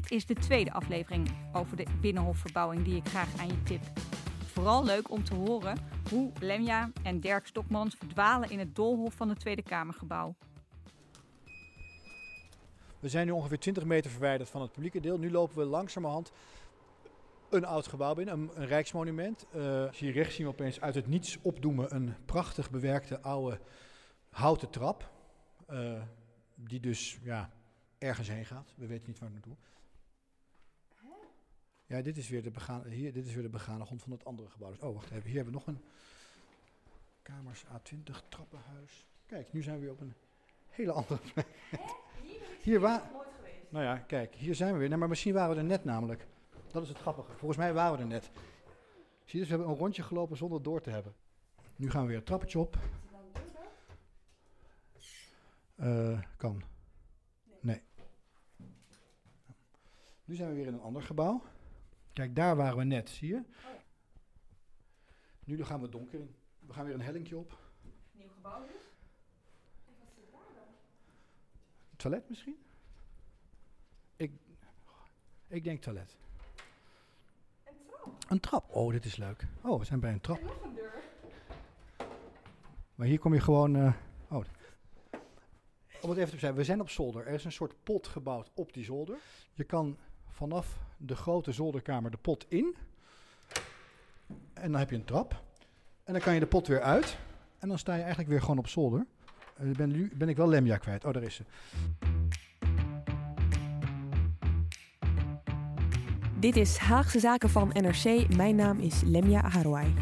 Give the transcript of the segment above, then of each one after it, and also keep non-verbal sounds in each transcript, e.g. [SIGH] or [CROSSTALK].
Dit is de tweede aflevering over de Binnenhofverbouwing die ik graag aan je tip. Vooral leuk om te horen hoe Lemja en Dirk Stokmans verdwalen in het doolhof van het Tweede Kamergebouw. We zijn nu ongeveer 20 meter verwijderd van het publieke deel. Nu lopen we langzamerhand een oud gebouw binnen, een, rijksmonument. Uh, hier rechts zien we opeens uit het niets opdoemen een prachtig bewerkte oude houten trap. Uh, die dus ja, ergens heen gaat. We weten niet waar naartoe. Ja, dit is weer de begane, hier, dit is weer de begane grond van het andere gebouw. Dus, oh, wacht even. Hier hebben we nog een kamers A20 trappenhuis. Kijk, nu zijn we weer op een hele andere [LAUGHS] plek. Hier waar. Nou ja, kijk, hier zijn we weer. Nee, maar misschien waren we er net namelijk. Dat is het grappige. Volgens mij waren we er net. Zie je, dus we hebben een rondje gelopen zonder door te hebben. Nu gaan we weer een trappetje op. Uh, kan. Nee. Nu zijn we weer in een ander gebouw. Kijk, daar waren we net, zie je? Nu gaan we donker in. We gaan weer een hellingje op. Nieuw gebouw dus? Toilet misschien? Ik, ik denk toilet. Een trap? Een trap. Oh, dit is leuk. Oh, we zijn bij een trap. En nog een deur. Maar hier kom je gewoon... Uh, oh. Om het even te zeggen, we zijn op zolder. Er is een soort pot gebouwd op die zolder. Je kan vanaf de grote zolderkamer de pot in. En dan heb je een trap. En dan kan je de pot weer uit. En dan sta je eigenlijk weer gewoon op zolder. Uh, ben, nu ben ik wel Lemja kwijt. Oh, daar is ze. Dit is Haagse Zaken van NRC. Mijn naam is Lemja Harouai.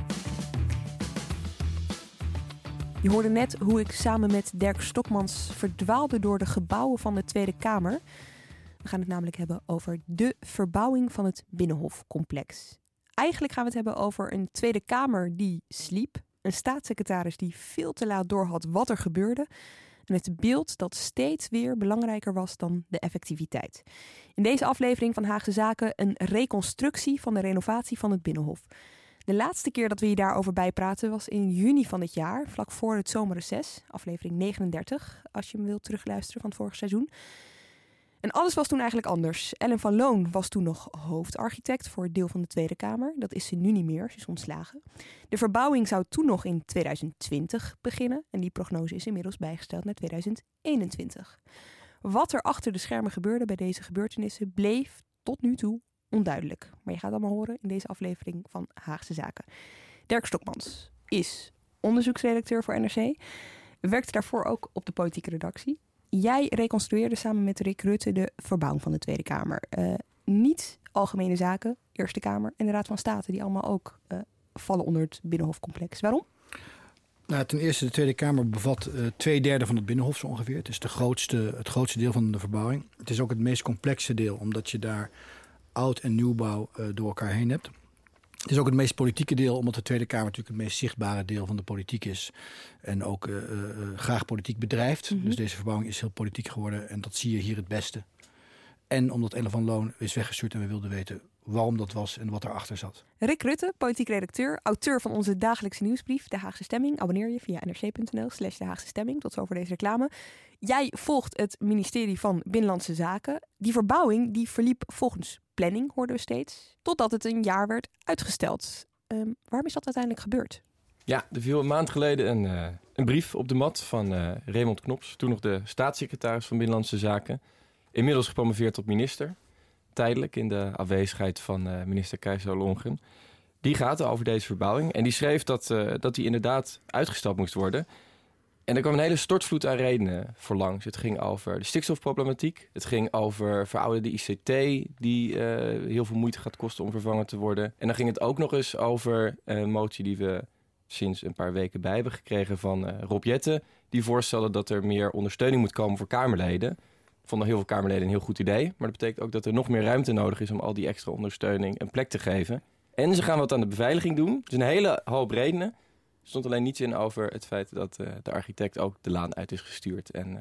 Je hoorde net hoe ik samen met Dirk Stokmans verdwaalde door de gebouwen van de Tweede Kamer. We gaan het namelijk hebben over de verbouwing van het Binnenhofcomplex. Eigenlijk gaan we het hebben over een Tweede Kamer die sliep, een staatssecretaris die veel te laat doorhad wat er gebeurde en het beeld dat steeds weer belangrijker was dan de effectiviteit. In deze aflevering van Haagse Zaken een reconstructie van de renovatie van het Binnenhof. De laatste keer dat we je daarover bijpraten was in juni van dit jaar, vlak voor het zomerreces, aflevering 39, als je hem wilt terugluisteren van het vorige seizoen. En alles was toen eigenlijk anders. Ellen van Loon was toen nog hoofdarchitect voor het deel van de Tweede Kamer. Dat is ze nu niet meer, ze is ontslagen. De verbouwing zou toen nog in 2020 beginnen. En die prognose is inmiddels bijgesteld naar 2021. Wat er achter de schermen gebeurde bij deze gebeurtenissen bleef tot nu toe onduidelijk. Maar je gaat allemaal horen in deze aflevering van Haagse Zaken. Dirk Stokmans is onderzoeksredacteur voor NRC. Werkte daarvoor ook op de politieke redactie. Jij reconstrueerde samen met Rick Rutte de verbouwing van de Tweede Kamer. Uh, niet algemene zaken, Eerste Kamer en de Raad van State, die allemaal ook uh, vallen onder het Binnenhofcomplex. Waarom? Nou, ten eerste, de Tweede Kamer bevat uh, twee derde van het Binnenhof zo ongeveer. Het is de grootste, het grootste deel van de verbouwing. Het is ook het meest complexe deel, omdat je daar oud- en nieuwbouw door elkaar heen hebt. Het is ook het meest politieke deel, omdat de Tweede Kamer natuurlijk het meest zichtbare deel van de politiek is. En ook uh, uh, graag politiek bedrijft. Mm -hmm. Dus deze verbouwing is heel politiek geworden en dat zie je hier het beste. En omdat Ellen van Loon is weggestuurd en we wilden weten waarom dat was en wat erachter zat. Rick Rutte, politiek redacteur, auteur van onze dagelijkse nieuwsbrief De Haagse Stemming. Abonneer je via nrc.nl slash De Haagse Stemming. Tot zover deze reclame. Jij volgt het ministerie van Binnenlandse Zaken. Die verbouwing die verliep volgens planning, hoorden we steeds, totdat het een jaar werd uitgesteld. Um, waarom is dat uiteindelijk gebeurd? Ja, er viel een maand geleden een, uh, een brief op de mat van uh, Raymond Knops, toen nog de staatssecretaris van Binnenlandse Zaken. Inmiddels gepromoveerd tot minister, tijdelijk in de afwezigheid van uh, minister Keizer Longren. Die gaat over deze verbouwing en die schreef dat, dat die inderdaad uitgesteld moest worden. En er kwam een hele stortvloed aan redenen voor langs. Het ging over de stikstofproblematiek. Het ging over verouderde ICT, die uh, heel veel moeite gaat kosten om vervangen te worden. En dan ging het ook nog eens over een motie die we sinds een paar weken bij hebben gekregen van uh, Rob Jetten. Die voorstellen dat er meer ondersteuning moet komen voor Kamerleden. Vonden heel veel Kamerleden een heel goed idee. Maar dat betekent ook dat er nog meer ruimte nodig is om al die extra ondersteuning een plek te geven. En ze gaan wat aan de beveiliging doen. Dus een hele hoop redenen. Er stond alleen niets in over het feit dat uh, de architect ook de laan uit is gestuurd. En uh,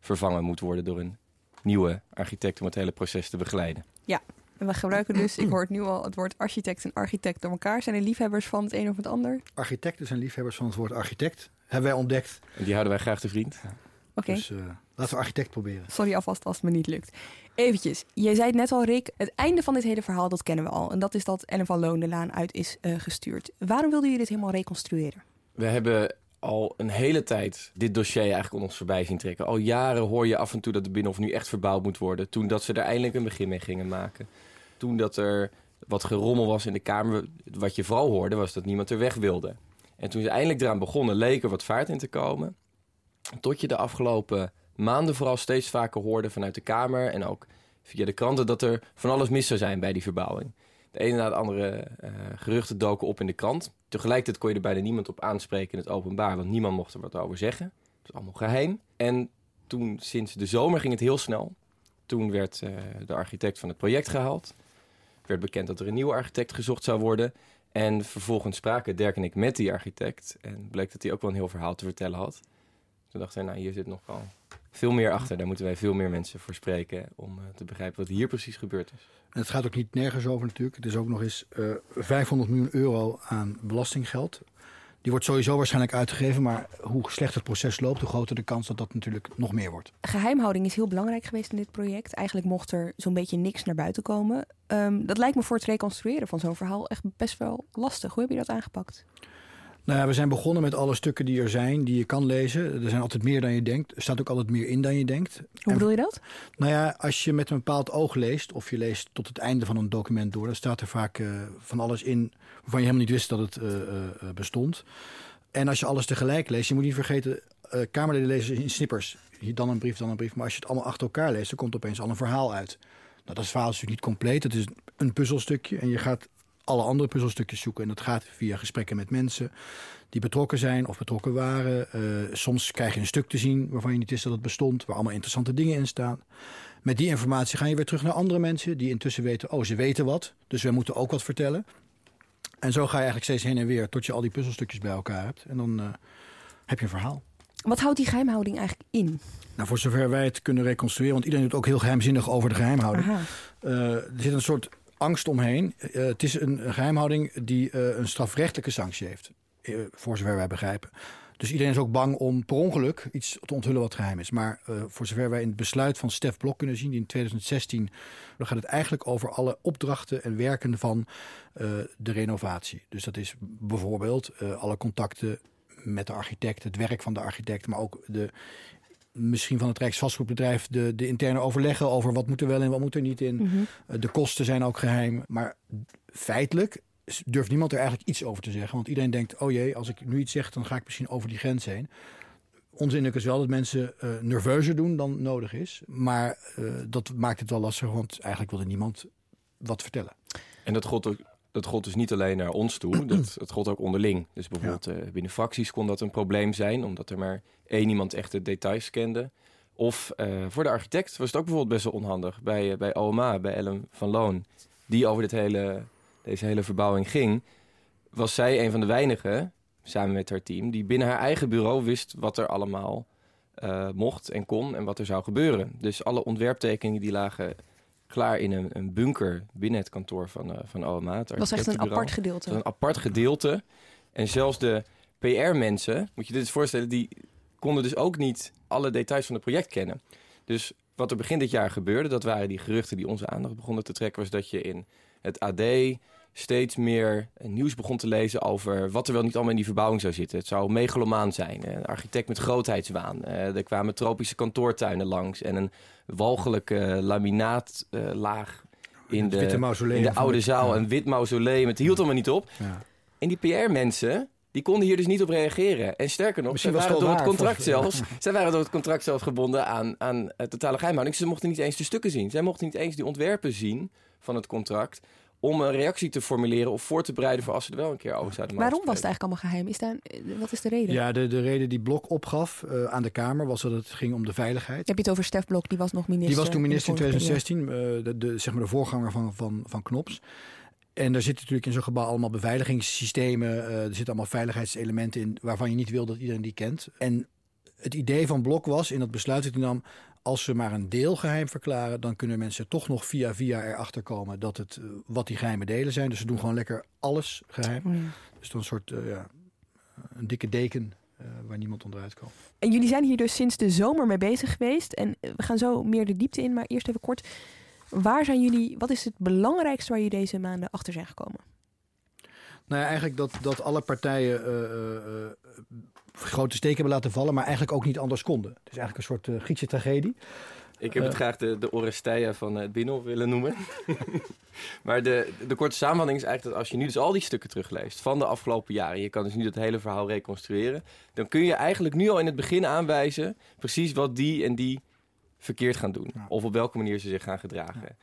vervangen moet worden door een nieuwe architect om het hele proces te begeleiden. Ja, en we gebruiken dus, ik hoor het nu al, het woord architect en architect door elkaar. Zijn er liefhebbers van het een of het ander? Architecten zijn liefhebbers van het woord architect. Hebben wij ontdekt. En die houden wij graag te vriend. Ja. Oké. Dus uh, laten we architect proberen. Sorry alvast als het me niet lukt. Eventjes, jij zei het net al Rick, het einde van dit hele verhaal dat kennen we al. En dat is dat Ellen van Loon de laan uit is uh, gestuurd. Waarom wilden jullie dit helemaal reconstrueren? We hebben al een hele tijd dit dossier eigenlijk om ons voorbij zien trekken. Al jaren hoor je af en toe dat de Binnenhof nu echt verbouwd moet worden. Toen dat ze er eindelijk een begin mee gingen maken. Toen dat er wat gerommel was in de Kamer. Wat je vooral hoorde was dat niemand er weg wilde. En toen ze eindelijk eraan begonnen, leek er wat vaart in te komen. Tot je de afgelopen maanden vooral steeds vaker hoorde vanuit de Kamer en ook via de kranten dat er van alles mis zou zijn bij die verbouwing. De ene na de andere uh, geruchten doken op in de krant. Tegelijkertijd kon je er bijna niemand op aanspreken in het openbaar, want niemand mocht er wat over zeggen. Het is allemaal geheim. En toen, sinds de zomer, ging het heel snel. Toen werd uh, de architect van het project gehaald. Werd bekend dat er een nieuwe architect gezocht zou worden. En vervolgens spraken Dirk en ik met die architect. En bleek dat hij ook wel een heel verhaal te vertellen had. Toen dachten wij, nou, hier zit nog wel veel meer achter. Daar moeten wij veel meer mensen voor spreken om uh, te begrijpen wat hier precies gebeurd is. En het gaat ook niet nergens over natuurlijk. Het is ook nog eens uh, 500 miljoen euro aan belastinggeld. Die wordt sowieso waarschijnlijk uitgegeven, maar hoe slecht het proces loopt, hoe groter de kans dat dat natuurlijk nog meer wordt. Geheimhouding is heel belangrijk geweest in dit project. Eigenlijk mocht er zo'n beetje niks naar buiten komen. Um, dat lijkt me voor het reconstrueren van zo'n verhaal echt best wel lastig. Hoe heb je dat aangepakt? Nou ja, we zijn begonnen met alle stukken die er zijn, die je kan lezen. Er zijn altijd meer dan je denkt. Er staat ook altijd meer in dan je denkt. Hoe bedoel je dat? Nou ja, als je met een bepaald oog leest, of je leest tot het einde van een document door, dan staat er vaak uh, van alles in waarvan je helemaal niet wist dat het uh, uh, bestond. En als je alles tegelijk leest, je moet niet vergeten, Kamerleden lezen in snippers. Dan een brief, dan een brief. Maar als je het allemaal achter elkaar leest, dan komt opeens al een verhaal uit. Nou, dat verhaal is natuurlijk niet compleet. Het is een puzzelstukje en je gaat alle andere puzzelstukjes zoeken. En dat gaat via gesprekken met mensen die betrokken zijn of betrokken waren. Uh, soms krijg je een stuk te zien waarvan je niet wist dat het bestond, waar allemaal interessante dingen in staan. Met die informatie ga je weer terug naar andere mensen die intussen weten, oh ze weten wat, dus wij moeten ook wat vertellen. En zo ga je eigenlijk steeds heen en weer tot je al die puzzelstukjes bij elkaar hebt. En dan uh, heb je een verhaal. Wat houdt die geheimhouding eigenlijk in? Nou, voor zover wij het kunnen reconstrueren, want iedereen doet ook heel geheimzinnig over de geheimhouding. Uh, er zit een soort angst omheen. Uh, het is een geheimhouding die uh, een strafrechtelijke sanctie heeft. Uh, voor zover wij begrijpen. Dus iedereen is ook bang om per ongeluk iets te onthullen wat geheim is. Maar voor zover wij in het besluit van Stef Blok kunnen zien, die in 2016, dan gaat het eigenlijk over alle opdrachten en werken van de renovatie. Dus dat is bijvoorbeeld alle contacten met de architect, het werk van de architect, maar ook de misschien van het Rijksvastgoedbedrijf de, de interne overleggen over wat moet er wel en wat moet er niet in. Mm -hmm. De kosten zijn ook geheim. Maar feitelijk durft niemand er eigenlijk iets over te zeggen. Want iedereen denkt, oh jee, als ik nu iets zeg, dan ga ik misschien over die grens heen. Onzinnig is wel dat mensen uh, nerveuzer doen dan nodig is. Maar uh, dat maakt het wel lastig, want eigenlijk wilde niemand wat vertellen. En dat gold ook dat gold dus niet alleen naar ons toe, dat, [CLEARS THROAT] het gold ook onderling. Dus bijvoorbeeld ja. uh, binnen fracties kon dat een probleem zijn, omdat er maar één iemand echt de details kende. Of uh, voor de architect was het ook bijvoorbeeld best wel onhandig. Bij, uh, bij OMA, bij Ellen van Loon, die over dit hele, deze hele verbouwing ging, was zij een van de weinigen, samen met haar team, die binnen haar eigen bureau wist wat er allemaal mocht en kon en wat er zou gebeuren. Dus alle ontwerptekeningen die lagen klaar in een, een bunker binnen het kantoor van, uh, van OMA. Het dat was echt een apart gedeelte. een apart gedeelte. En zelfs de PR-mensen, moet je dit eens voorstellen, die konden dus ook niet alle details van het project kennen. Dus wat er begin dit jaar gebeurde, dat waren die geruchten die onze aandacht begonnen te trekken, was dat je in het AD steeds meer nieuws begon te lezen over wat er wel niet allemaal in die verbouwing zou zitten. Het zou megalomaan zijn, een architect met grootheidswaan. Er kwamen tropische kantoortuinen langs en een walgelijke laminaatlaag in, de, in de oude zaal. Ja. Een wit mausoleum. Het hield allemaal niet op. Ja. En die PR-mensen, die konden hier dus niet op reageren. En sterker nog, ze waren door het contract zelfs. [LAUGHS] zij waren door het contract zelfs gebonden aan, aan totale geheimhouding. Ze mochten niet eens de stukken zien. Zij mochten niet eens die ontwerpen zien van het contract om een reactie te formuleren of voor te bereiden voor als ze er wel een keer over zouden Waarom was het eigenlijk allemaal geheim? Is daar, eh, wat is de reden? Ja, de, de reden die Blok opgaf eh, aan de Kamer was dat het ging om de veiligheid. Heb je het over Stef Blok, die was nog minister. Die was toen minister in de vorige periode. 2016, eh, de, de, zeg maar de voorganger van, van, van Knops. En daar zitten natuurlijk in zo'n gebouw allemaal beveiligingssystemen. eh, er zitten allemaal veiligheidselementen in waarvan je niet wil dat iedereen die kent. En het idee van Blok was in dat besluit dat hij nam... als ze maar een deel geheim verklaren... dan kunnen mensen toch nog via via erachter komen... dat het, eh, wat die geheime delen zijn. Dus ze doen gewoon lekker alles geheim. Oh, ja. Dus dan een soort eh, ja, een dikke deken eh, waar niemand onderuit kan. En jullie zijn hier dus sinds de zomer mee bezig geweest. En eh, we gaan zo meer de diepte in, maar eerst even kort. Waar zijn jullie, wat is het belangrijkste waar jullie deze maanden achter zijn gekomen? Nou ja, eigenlijk dat, dat alle partijen eh, eh, eh, grote steken hebben laten vallen, maar eigenlijk ook niet anders konden. Het is eigenlijk een soort eh, Griekse tragedie. Ik heb het Eh. graag de, de Oresteia van het Binnenhof willen noemen. [LAUGHS] maar de, de korte samenvatting is eigenlijk dat als je nu dus al die stukken terugleest van de afgelopen jaren, je kan dus nu dat hele verhaal reconstrueren, dan kun je eigenlijk nu al in het begin aanwijzen precies wat die en die verkeerd gaan doen. Ja. Of op welke manier ze zich gaan gedragen.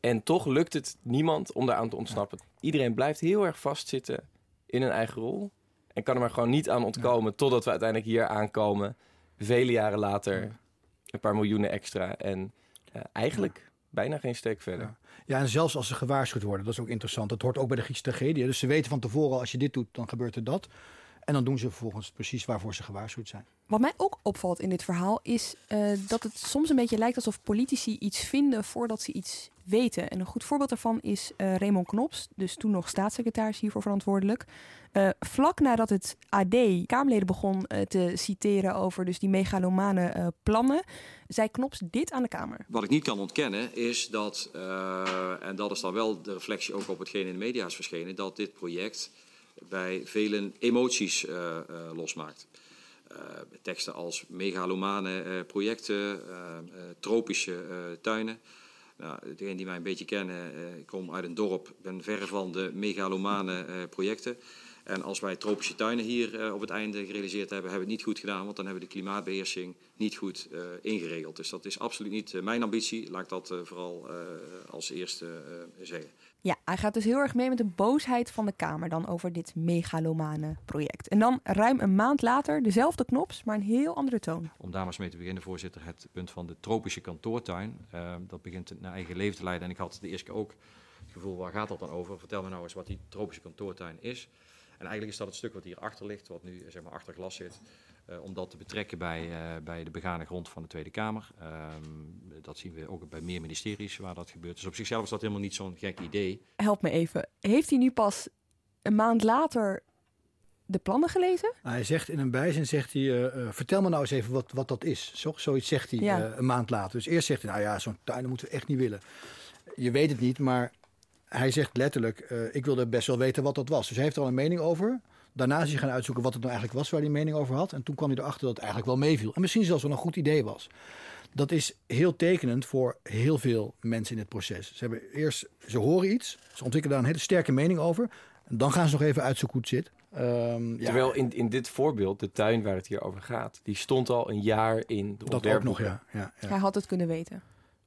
En toch lukt het niemand om daaraan te ontsnappen. Iedereen blijft heel erg vastzitten in een eigen rol. En kan er maar gewoon niet aan ontkomen totdat we uiteindelijk hier aankomen. Vele jaren later, een paar miljoenen extra. En eh, eigenlijk bijna geen steek verder. Ja. Ja, en zelfs als ze gewaarschuwd worden, dat is ook interessant. Dat hoort ook bij de Griekse tragedie. Dus ze weten van tevoren, al, als je dit doet, dan gebeurt er dat. En dan doen ze vervolgens precies waarvoor ze gewaarschuwd zijn. Wat mij ook opvalt in dit verhaal is eh, dat het soms een beetje lijkt alsof politici iets vinden voordat ze iets weten. En een goed voorbeeld daarvan is eh, Raymond Knops, dus toen nog staatssecretaris hiervoor verantwoordelijk. Eh, vlak nadat het AD Kamerleden begon eh, te citeren over dus die megalomane plannen, zei Knops dit aan de Kamer. Wat ik niet kan ontkennen is dat, en dat is dan wel de reflectie ook op hetgeen in de media is verschenen, dat dit project bij velen emoties losmaakt. Eh, teksten als megalomane projecten, tropische tuinen. Nou, degenen die mij een beetje kennen, eh, ik kom uit een dorp, ben verre van de megalomane eh, projecten. En als wij tropische tuinen hier eh, op het einde gerealiseerd hebben, hebben we het niet goed gedaan, want dan hebben we de klimaatbeheersing niet goed ingeregeld. Dus dat is absoluut niet mijn ambitie. Laat ik dat vooral als eerste zeggen. Ja, hij gaat dus heel erg mee met de boosheid van de Kamer dan over dit megalomane project. En dan ruim een maand later dezelfde Knops, maar een heel andere toon. Om daar maar eens mee te beginnen, voorzitter, het punt van de tropische kantoortuin. eh, dat begint naar eigen leven te leiden. En ik had de eerste keer ook het gevoel, waar gaat dat dan over? Vertel me nou eens wat die tropische kantoortuin is. En eigenlijk is dat het stuk wat hier achter ligt, wat nu zeg maar achter glas zit. Eh, om dat te betrekken bij, eh, bij de begane grond van de Tweede Kamer. Ehm, dat zien we ook bij meer ministeries waar dat gebeurt. Dus op zichzelf is dat helemaal niet zo'n gek idee. Help me even. Heeft hij nu pas een maand later de plannen gelezen? Hij zegt in een bijzin, zegt hij, eh, vertel me nou eens even wat, wat dat is. Zo, zoiets zegt hij Ja. eh, een maand later. Dus eerst zegt hij, nou ja, zo'n tuin dat moeten we echt niet willen. Je weet het niet, maar hij zegt letterlijk, eh, ik wilde best wel weten wat dat was. Dus hij heeft er al een mening over. Daarna is hij gaan uitzoeken wat het nou eigenlijk was waar hij een mening over had. En toen kwam hij erachter dat het eigenlijk wel meeviel. En misschien zelfs wel een goed idee was. Dat is heel tekenend voor heel veel mensen in het proces. Ze, hebben eerst, ze horen iets, ze ontwikkelen daar een hele sterke mening over. En dan gaan ze nog even uitzoeken hoe het zit. Ehm, ja, Terwijl in, in dit voorbeeld, de tuin waar het hier over gaat, die stond al een jaar in de dat ook nog, ja. ja, ja. Hij had het kunnen weten.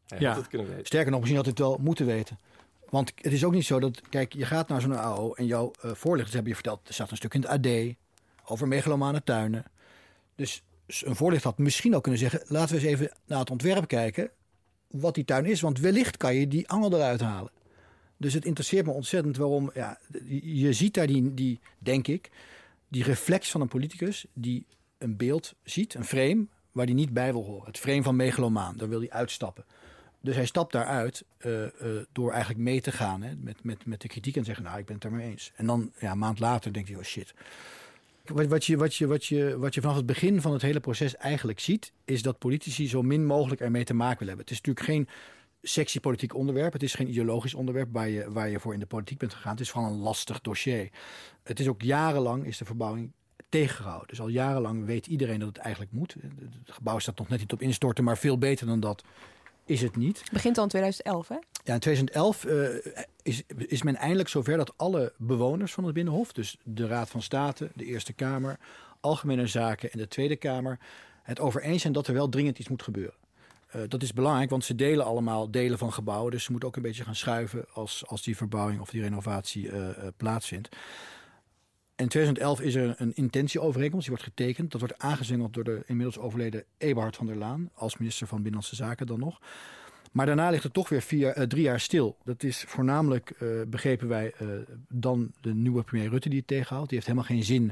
Hij Ja. had het kunnen weten. Sterker nog, misschien had het wel moeten weten. Want het is ook niet zo dat, kijk, je gaat naar zo'n AO en jouw eh, voorlichters hebben je verteld, er staat een stuk in het AD over megalomane tuinen. Dus een voorlichter had misschien ook kunnen zeggen, laten we eens even naar het ontwerp kijken wat die tuin is. Want wellicht kan je die angel eruit halen. Dus het interesseert me ontzettend waarom, ja, je ziet daar die, die, denk ik, die reflex van een politicus die een beeld ziet, een frame, waar die niet bij wil horen. Het frame van megalomaan, daar wil hij uitstappen. Dus hij stapt daaruit eh, eh, door eigenlijk mee te gaan hè, met, met, met de kritiek en zeggen, nou, ik ben het ermee eens. En dan ja, een maand later denkt hij, oh shit. Wat, wat, je, wat, je, wat, je, wat je vanaf het begin van het hele proces eigenlijk ziet, is dat politici zo min mogelijk ermee te maken willen hebben. Het is natuurlijk geen sexy politiek onderwerp. Het is geen ideologisch onderwerp waar je, waar je voor in de politiek bent gegaan. Het is gewoon een lastig dossier. Het is ook jarenlang is de verbouwing tegengehouden. Dus al jarenlang weet iedereen dat het eigenlijk moet. Het gebouw staat nog net niet op instorten, maar veel beter dan dat is het niet. Het begint al in 2011, hè? Ja, in 2011 eh, is, is men eindelijk zover dat alle bewoners van het Binnenhof, dus de Raad van State, de Eerste Kamer, Algemene Zaken en de Tweede Kamer, het over eens zijn dat er wel dringend iets moet gebeuren. Uh, dat is belangrijk, want ze delen allemaal delen van gebouwen. Dus ze moeten ook een beetje gaan schuiven als, als die verbouwing of die renovatie uh, plaatsvindt. In 2011 is er een intentieovereenkomst, die wordt getekend. Dat wordt aangezengeld door de inmiddels overleden Eberhard van der Laan, als minister van Binnenlandse Zaken dan nog. Maar daarna ligt het toch weer vier, drie jaar stil. Dat is voornamelijk, begrepen wij, dan de nieuwe premier Rutte die het tegenhoudt. Die heeft helemaal geen zin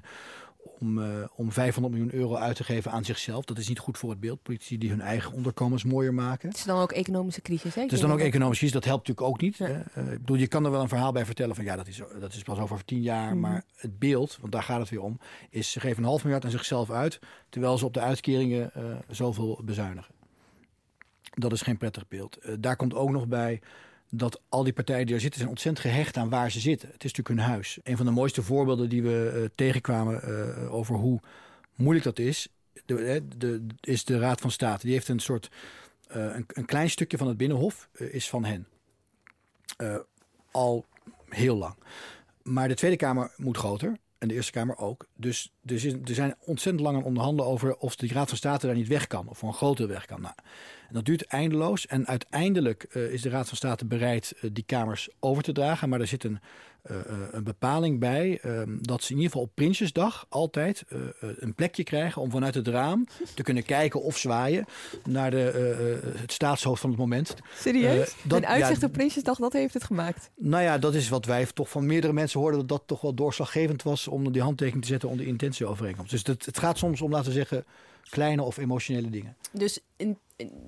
om, uh, om 500 miljoen euro uit te geven aan zichzelf. Dat is niet goed voor het beeld. Politici die hun eigen onderkomens mooier maken. Het is dan ook economische crisis, hè? Het is dan ook economische crisis. Dat helpt natuurlijk ook niet. Ja. Uh, ik bedoel, je kan er wel een verhaal bij vertellen van... ja, dat is, dat is pas over tien jaar. Mm. Maar het beeld, want daar gaat het weer om... is ze geven een half miljard aan zichzelf uit... terwijl ze op de uitkeringen uh, zoveel bezuinigen. Dat is geen prettig beeld. daar komt ook nog bij dat al die partijen die er zitten zijn ontzettend gehecht aan waar ze zitten. Het is natuurlijk hun huis. Een van de mooiste voorbeelden die we uh, tegenkwamen uh, over hoe moeilijk dat is, de, de, is de Raad van State. Die heeft een soort, een, klein stukje van het Binnenhof is van hen. al heel lang. Maar de Tweede Kamer moet groter. En de Eerste Kamer ook. Dus er, is, er zijn ontzettend lang aan onderhandelen over of de Raad van State daar niet weg kan. Of voor een grotere weg kan. Nou, en dat duurt eindeloos. En uiteindelijk uh, is de Raad van State bereid uh, die kamers over te dragen. Maar er zit een, uh, een bepaling bij dat ze in ieder geval op Prinsjesdag altijd een plekje krijgen om vanuit het raam te kunnen kijken of zwaaien naar de, het staatshoofd van het moment. Serieus? dat, een uitzicht ja, op Prinsjesdag, dat heeft het gemaakt? Nou ja, dat is wat wij toch van meerdere mensen hoorden dat dat toch wel doorslaggevend was om die handtekening te zetten onder de intentieovereenkomst. Dus dat, het gaat soms om, laten we zeggen, kleine of emotionele dingen. Dus in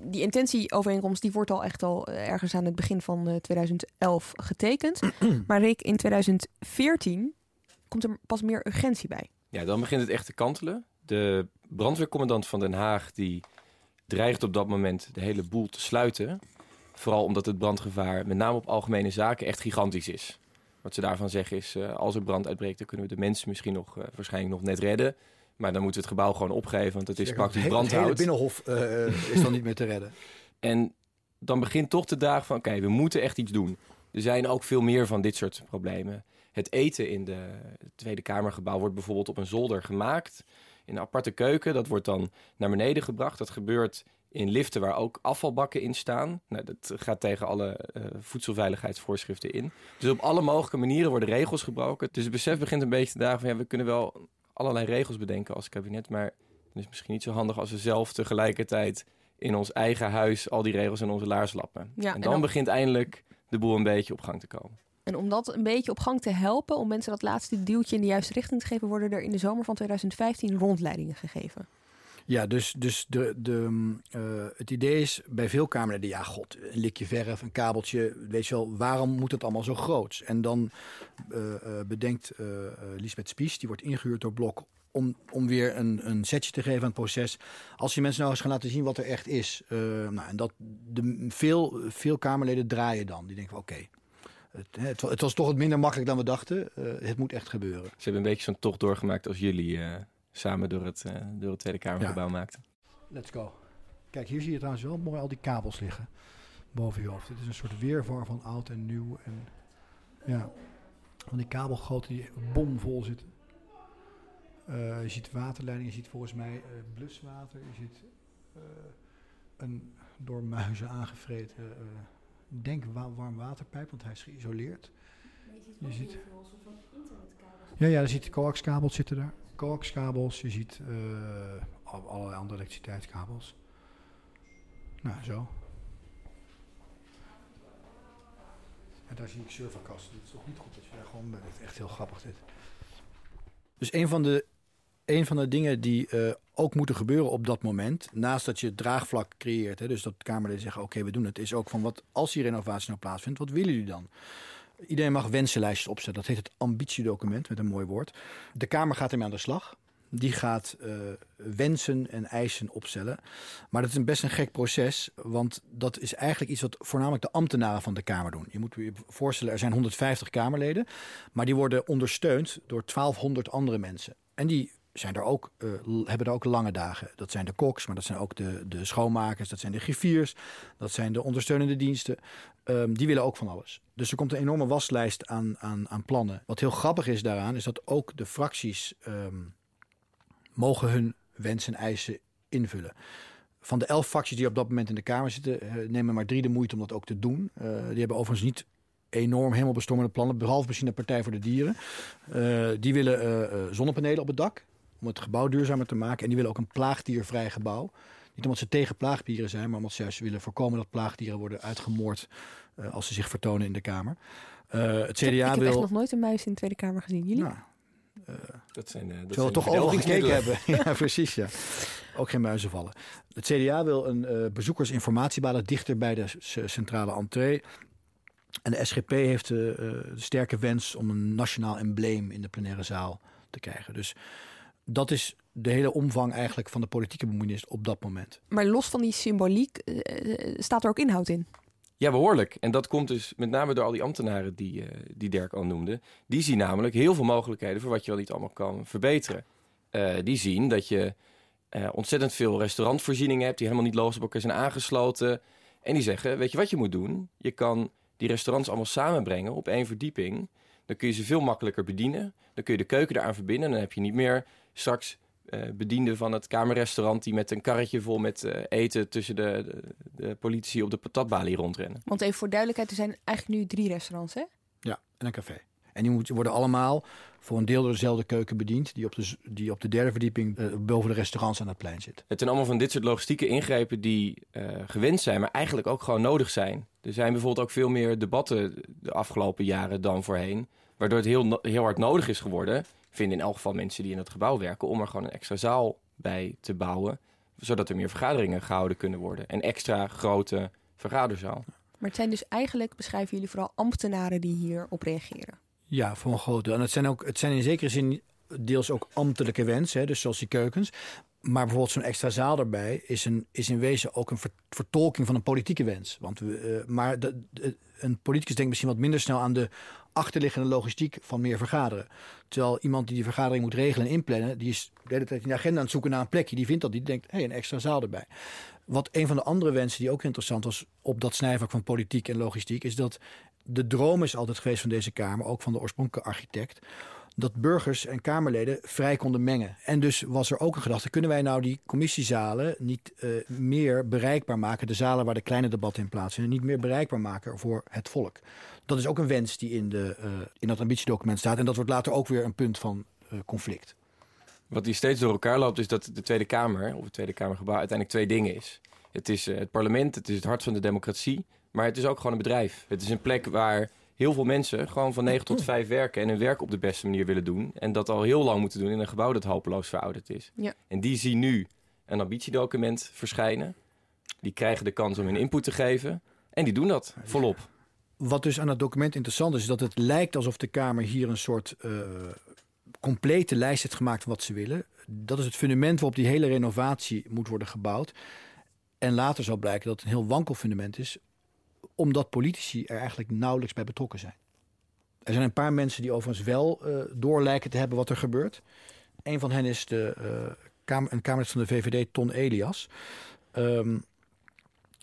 die intentieovereenkomst die wordt al echt al eh, ergens aan het begin van uh, 2011 getekend. [CLEARS THROAT] maar Rick, in 2014 komt er pas meer urgentie bij. Ja, dan begint het echt te kantelen. De brandweercommandant van Den Haag die dreigt op dat moment de hele boel te sluiten. Vooral omdat het brandgevaar, met name op algemene zaken, echt gigantisch is. Wat ze daarvan zeggen is, uh, als er brand uitbreekt, dan kunnen we de mensen misschien nog, uh, waarschijnlijk nog net redden. Maar dan moeten we het gebouw gewoon opgeven, want het is praktisch brandhout. Het binnenhof uh, is dan niet meer te redden. [LAUGHS] En dan begint toch de dag van, oké, we moeten echt iets doen. Er zijn ook veel meer van dit soort problemen. Het eten in de Tweede Kamergebouw wordt bijvoorbeeld op een zolder gemaakt. In een aparte keuken, dat wordt dan naar beneden gebracht. Dat gebeurt in liften waar ook afvalbakken in staan. Nou, dat gaat tegen alle uh, voedselveiligheidsvoorschriften in. Dus op alle mogelijke manieren worden regels gebroken. Dus het besef begint een beetje te dagen van... ja, we kunnen wel allerlei regels bedenken als kabinet. Maar het is misschien niet zo handig als we zelf tegelijkertijd in ons eigen huis al die regels in onze laars lappen. Ja, en, dan dan begint eindelijk de boel een beetje op gang te komen. En om dat een beetje op gang te helpen, om mensen dat laatste duwtje in de juiste richting te geven, worden er in de zomer van 2015 rondleidingen gegeven. Ja, dus, dus de, de, uh, het idee is bij veel Kamerleden, ja god, een likje verf, een kabeltje, weet je wel, waarom moet het allemaal zo groot? En dan uh, uh, bedenkt Lisbeth Spies, die wordt ingehuurd door Blok om, om weer een, een setje te geven aan het proces. Als je mensen nou eens gaan laten zien wat er echt is. nou, en dat de, veel, veel Kamerleden draaien dan. Die denken oké, het, het, was toch wat minder makkelijk dan we dachten. het moet echt gebeuren. Ze hebben een beetje zo'n tocht doorgemaakt als jullie samen door het, uh, door het Tweede Kamergebouw ja. maakten. Let's go. Kijk, hier zie je trouwens wel mooi al die kabels liggen boven je hoofd. Het is een soort weerwar van oud en nieuw. En ja, van die kabelgoten die bomvol zitten. Uh, je ziet waterleidingen, je ziet volgens mij uh, bluswater. Je ziet uh, een door muizen aangevreten, denk wa warm waterpijp, want hij is geïsoleerd. je ziet, je ziet een soort van internetkabels. Ja, ja, je ziet coaxkabels zitten daar coaxkabels, je ziet uh, allerlei andere elektriciteitskabels. Nou, zo. En daar zie ik serverkasten. Het is toch niet goed dat je daar gewoon bent. Echt heel grappig dit. Dus een van de, een van de dingen die uh, ook moeten gebeuren op dat moment, naast dat je draagvlak creëert, hè, dus dat de Kamerleden zeggen: oké, we doen het, is ook van wat als die renovatie nou plaatsvindt, wat willen jullie dan? Iedereen mag wensenlijstjes opzetten. Dat heet het ambitiedocument, met een mooi woord. De Kamer gaat ermee aan de slag. Die gaat uh, wensen en eisen opstellen. Maar dat is een best een gek proces. Want dat is eigenlijk iets wat voornamelijk de ambtenaren van de Kamer doen. Je moet je voorstellen, er zijn 150 Kamerleden. Maar die worden ondersteund door 1200 andere mensen. En die zijn er ook, uh, hebben er ook lange dagen. Dat zijn de koks, maar dat zijn ook de, de schoonmakers, dat zijn de griffiers, dat zijn de ondersteunende diensten. Um, die willen ook van alles. Dus er komt een enorme waslijst aan, aan, aan plannen. Wat heel grappig is daaraan, is dat ook de fracties um, mogen hun wensen en eisen invullen. van de elf fracties die op dat moment in de Kamer zitten, uh, nemen maar drie de moeite om dat ook te doen. die hebben overigens niet enorm helemaal bestormende plannen, behalve misschien de Partij voor de Dieren. die willen zonnepanelen op het dak om het gebouw duurzamer te maken. En die willen ook een plaagdiervrij gebouw. Niet omdat ze tegen plaagdieren zijn, maar omdat ze juist willen voorkomen dat plaagdieren worden uitgemoord als ze zich vertonen in de Kamer. het CDA ik heb, ik heb echt nog nooit een muis in de Tweede Kamer gezien. Jullie? Nou, uh, dat zijn, uh, dat Zullen we toch overal gekeken hebben? [LAUGHS] ja, precies. Ja. Ook geen muizen vallen. Het CDA wil een uh, bezoekersinformatiebaden dichter bij de centrale entree. En de SGP heeft de sterke wens om een nationaal embleem in de plenaire zaal te krijgen. Dus dat is de hele omvang eigenlijk van de politieke bemoeienis op dat moment. Maar los van die symboliek staat er ook inhoud in? Ja, behoorlijk. En dat komt dus met name door al die ambtenaren die, uh, die Dirk al noemde. Die zien namelijk heel veel mogelijkheden voor wat je wel niet allemaal kan verbeteren. Uh, die zien dat je uh, ontzettend veel restaurantvoorzieningen hebt die helemaal niet logisch op elkaar zijn aangesloten. En die zeggen, weet je wat je moet doen? Je kan die restaurants allemaal samenbrengen op één verdieping. Dan kun je ze veel makkelijker bedienen. Dan kun je de keuken eraan verbinden. Dan heb je niet meer straks uh, bediende van het kamerrestaurant die met een karretje vol met uh, eten tussen de, de, de, politie op de patatbalie rondrennen. Want even voor duidelijkheid, er zijn eigenlijk nu drie restaurants, hè? Ja, en een café. En die moeten, worden allemaal voor een deel door dezelfde keuken bediend, die op de, die op de derde verdieping uh, boven de restaurants aan het plein zit. Het zijn allemaal van dit soort logistieke ingrepen die gewend zijn, maar eigenlijk ook gewoon nodig zijn. Er zijn bijvoorbeeld ook veel meer debatten de afgelopen jaren dan voorheen, waardoor het heel, heel hard nodig is geworden vinden in elk geval mensen die in het gebouw werken om er gewoon een extra zaal bij te bouwen. Zodat er meer vergaderingen gehouden kunnen worden. En extra grote vergaderzaal. Maar het zijn dus eigenlijk, beschrijven jullie vooral ambtenaren die hierop reageren? Ja, voor een groot deel. En het zijn, ook, het zijn in zekere zin deels ook ambtelijke wensen, dus zoals die keukens. Maar bijvoorbeeld zo'n extra zaal erbij is, een, is in wezen ook een vertolking van een politieke wens. Want we, uh, maar de, een politicus denkt misschien wat minder snel aan de achterliggende logistiek van meer vergaderen. Terwijl iemand die die vergadering moet regelen en inplannen, die is de hele tijd in de agenda aan het zoeken naar een plekje. Die vindt dat, die denkt, hé, hey, een extra zaal erbij. Wat een van de andere wensen die ook interessant was op dat snijvak van politiek en logistiek, is dat de droom is altijd geweest van deze Kamer, ook van de oorspronkelijke architect, dat burgers en Kamerleden vrij konden mengen. En dus was er ook een gedachte: kunnen wij nou die commissiezalen niet uh, meer bereikbaar maken, de zalen waar de kleine debatten in plaatsvinden, niet meer bereikbaar maken voor het volk? Dat is ook een wens die in, de, uh, in dat ambitiedocument staat. En dat wordt later ook weer een punt van uh, conflict. Wat hier steeds door elkaar loopt, is dat de Tweede Kamer, of het Tweede Kamergebouw, uiteindelijk twee dingen is. Het is het parlement, het is het hart van de democratie, maar het is ook gewoon een bedrijf. Het is een plek waar heel veel mensen gewoon van 9 tot 5 werken en hun werk op de beste manier willen doen. En dat al heel lang moeten doen in een gebouw dat hopeloos verouderd is. Ja. En die zien nu een ambitiedocument verschijnen. Die krijgen de kans om hun input te geven. En die doen dat volop. Wat dus aan het document interessant is, is dat het lijkt alsof de Kamer hier een soort uh, complete lijst heeft gemaakt van wat ze willen. Dat is het fundament waarop die hele renovatie moet worden gebouwd. En later zal blijken dat het een heel wankel fundament is, omdat politici er eigenlijk nauwelijks bij betrokken zijn. Er zijn een paar mensen die overigens wel uh, door lijken te hebben wat er gebeurt. Een van hen is de, uh, een Kamerlid van de VVD, Ton Elias. Um,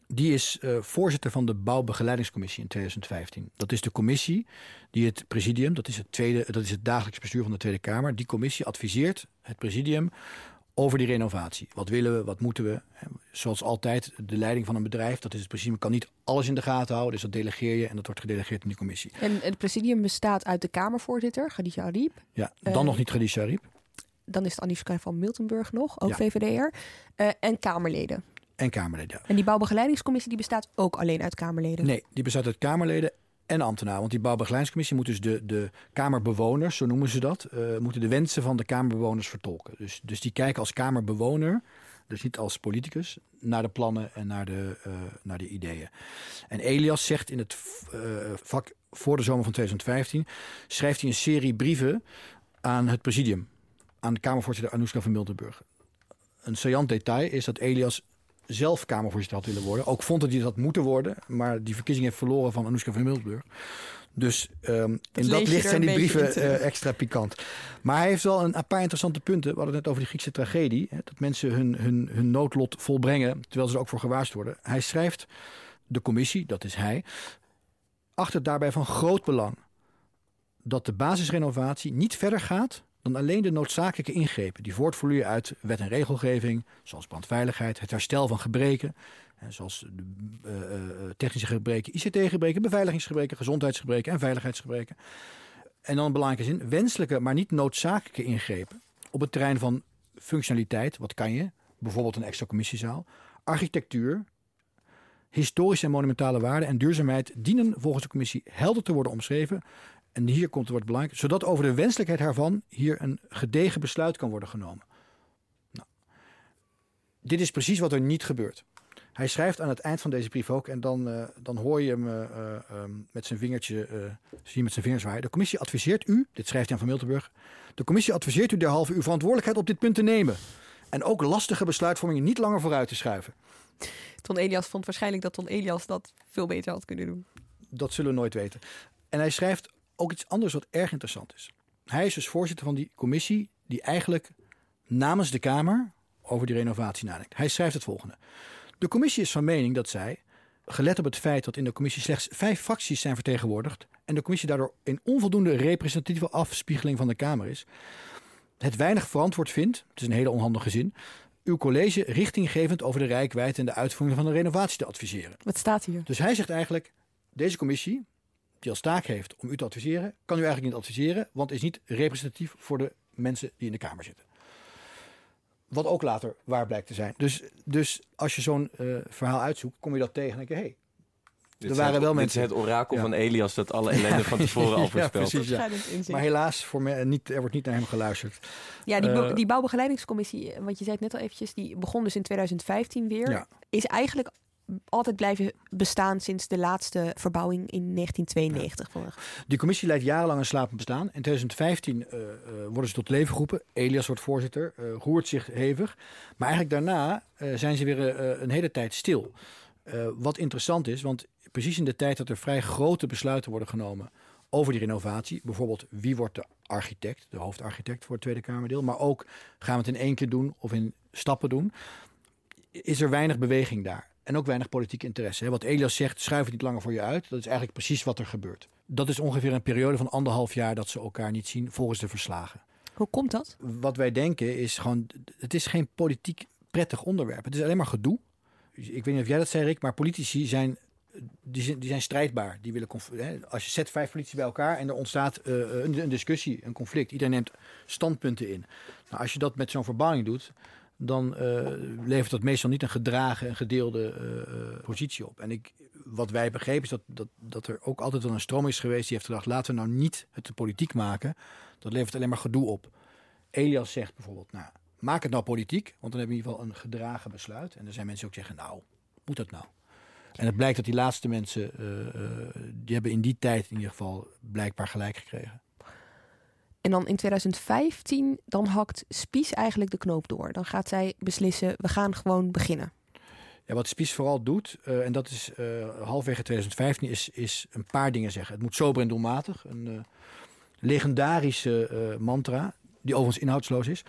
die is uh, voorzitter van de Bouwbegeleidingscommissie in 2015. Dat is de commissie die het presidium, dat is het, tweede, dat is het dagelijks bestuur van de Tweede Kamer. Die commissie adviseert het presidium over die renovatie. Wat willen we, wat moeten we? Zoals altijd, de leiding van een bedrijf, dat is het presidium, kan niet alles in de gaten houden. Dus dat delegeer je en dat wordt gedelegeerd in die commissie. En het presidium bestaat uit de Kamervoorzitter, Khadija Ariep. Ja, dan uh, nog niet Khadija Ariep. Dan is het Annie van Miltenburg nog, ook ja. VVD'er. Uh, en Kamerleden. En Kamerleden. En die bouwbegeleidingscommissie die bestaat ook alleen uit Kamerleden? Nee, die bestaat uit Kamerleden en ambtenaar. Want die bouwbegeleidingscommissie moet dus de, de Kamerbewoners, zo noemen ze dat, uh, moeten de wensen van de Kamerbewoners vertolken. Dus, dus die kijken als Kamerbewoner, dus niet als politicus, naar de plannen en naar de, uh, naar de ideeën. En Elias zegt in het uh, vak voor de zomer van 2015, schrijft hij een serie brieven aan het presidium, aan de Kamervoorzitter Anoushka van Miltenburg. Een saillant detail is dat Elias zelf Kamervoorzitter had willen worden. Ook vond dat hij dat moeten worden. Maar die verkiezing heeft verloren van Anoushka van Miltenburg. Dus um, in dat licht zijn die brieven uh, extra pikant. Maar hij heeft wel een, paar interessante punten. We hadden het net over die Griekse tragedie. Hè, dat mensen hun, hun, hun noodlot volbrengen, terwijl ze er ook voor gewaarschuwd worden. Hij schrijft, de commissie, dat is hij, achter daarbij van groot belang... dat de basisrenovatie niet verder gaat dan alleen de noodzakelijke ingrepen die voortvloeien uit wet en regelgeving, zoals brandveiligheid, het herstel van gebreken, zoals uh, technische gebreken, ICT-gebreken, beveiligingsgebreken, gezondheidsgebreken en veiligheidsgebreken. En dan een belangrijke zin, wenselijke, maar niet noodzakelijke ingrepen op het terrein van functionaliteit, wat kan je, bijvoorbeeld een extra commissiezaal, architectuur, historische en monumentale waarden en duurzaamheid dienen volgens de commissie helder te worden omschreven. En hier komt het wordt belangrijk, zodat over de wenselijkheid daarvan hier een gedegen besluit kan worden genomen. Nou, dit is precies wat er niet gebeurt. Hij schrijft aan het eind van deze brief ook, en dan, uh, dan hoor je hem uh, uh, met zijn vingertje, zie je met zijn vingers zwaaien. De commissie adviseert u, dit schrijft Jan van Miltenburg, de commissie adviseert u derhalve uw verantwoordelijkheid op dit punt te nemen. En ook lastige besluitvormingen niet langer vooruit te schuiven. Ton Elias vond waarschijnlijk dat Ton Elias dat veel beter had kunnen doen. Dat zullen we nooit weten. En hij schrijft ook iets anders wat erg interessant is. Hij is dus voorzitter van die commissie die eigenlijk namens de Kamer over die renovatie nadenkt. Hij schrijft het volgende. De commissie is van mening dat zij, gelet op het feit dat in de commissie slechts vijf fracties zijn vertegenwoordigd en de commissie daardoor een onvoldoende representatieve afspiegeling van de Kamer is, het weinig verantwoord vindt, het is een hele onhandige zin, uw college richtinggevend over de rijkwijd en de uitvoering van de renovatie te adviseren. Wat staat hier? Dus hij zegt eigenlijk, deze commissie, die als taak heeft om u te adviseren, kan u eigenlijk niet adviseren, want is niet representatief voor de mensen die in de Kamer zitten. Wat ook later waar blijkt te zijn. Dus, dus als je zo'n uh, verhaal uitzoekt, kom je dat tegen en denk je, hé, hey, er waren het, wel mensen. Dit is het orakel ja. van Elias dat alle [LAUGHS] ellende van tevoren al voorspelt. ja, precies, ja. Maar helaas, voor me, niet, er wordt niet naar hem geluisterd. Ja, die, uh, die bouwbegeleidingscommissie, want je zei het net al eventjes, die begon dus in 2015 weer. Is eigenlijk altijd blijven bestaan sinds de laatste verbouwing in 1992. Ja. Die commissie leidt jarenlang een slapend bestaan. In 2015 uh, uh, worden ze tot leven geroepen. Elias wordt voorzitter, uh, roert zich hevig. Maar eigenlijk daarna zijn ze weer een hele tijd stil. wat interessant is, want precies in de tijd dat er vrij grote besluiten worden genomen over die renovatie. Bijvoorbeeld wie wordt de architect, de hoofdarchitect voor het Tweede Kamerdeel. Maar ook gaan we het in één keer doen of in stappen doen. Is er weinig beweging daar. En ook weinig politiek interesse. Wat Elias zegt, schuif het niet langer voor je uit. Dat is eigenlijk precies wat er gebeurt. Dat is ongeveer een periode van anderhalf jaar dat ze elkaar niet zien volgens de verslagen. Hoe komt dat? Wat wij denken is gewoon, het is geen politiek prettig onderwerp. Het is alleen maar gedoe. Ik weet niet of jij dat zei, Rick, maar politici zijn die zijn, die zijn strijdbaar. Die willen als je zet vijf politie bij elkaar en er ontstaat uh, een, een, discussie, een conflict. Iedereen neemt standpunten in. Nou, als je dat met zo'n verbouwing doet, dan uh, levert dat meestal niet een gedragen en gedeelde uh, positie op. En ik, wat wij begrepen is dat, dat, dat er ook altijd wel een stroom is geweest die heeft gedacht: laten we nou niet het politiek maken. Dat levert alleen maar gedoe op. Elias zegt bijvoorbeeld: nou, maak het nou politiek, want dan hebben we in ieder geval een gedragen besluit. En er zijn mensen ook zeggen: nou, moet dat nou? En het blijkt dat die laatste mensen, die hebben in die tijd in ieder geval blijkbaar gelijk gekregen. En dan in 2015, dan hakt Spies eigenlijk de knoop door. Dan gaat zij beslissen, we gaan gewoon beginnen. Ja, wat Spies vooral doet, uh, en dat is halfwege 2015, is, is een paar dingen zeggen. Het moet sober en doelmatig. Een legendarische mantra die overigens inhoudsloos is.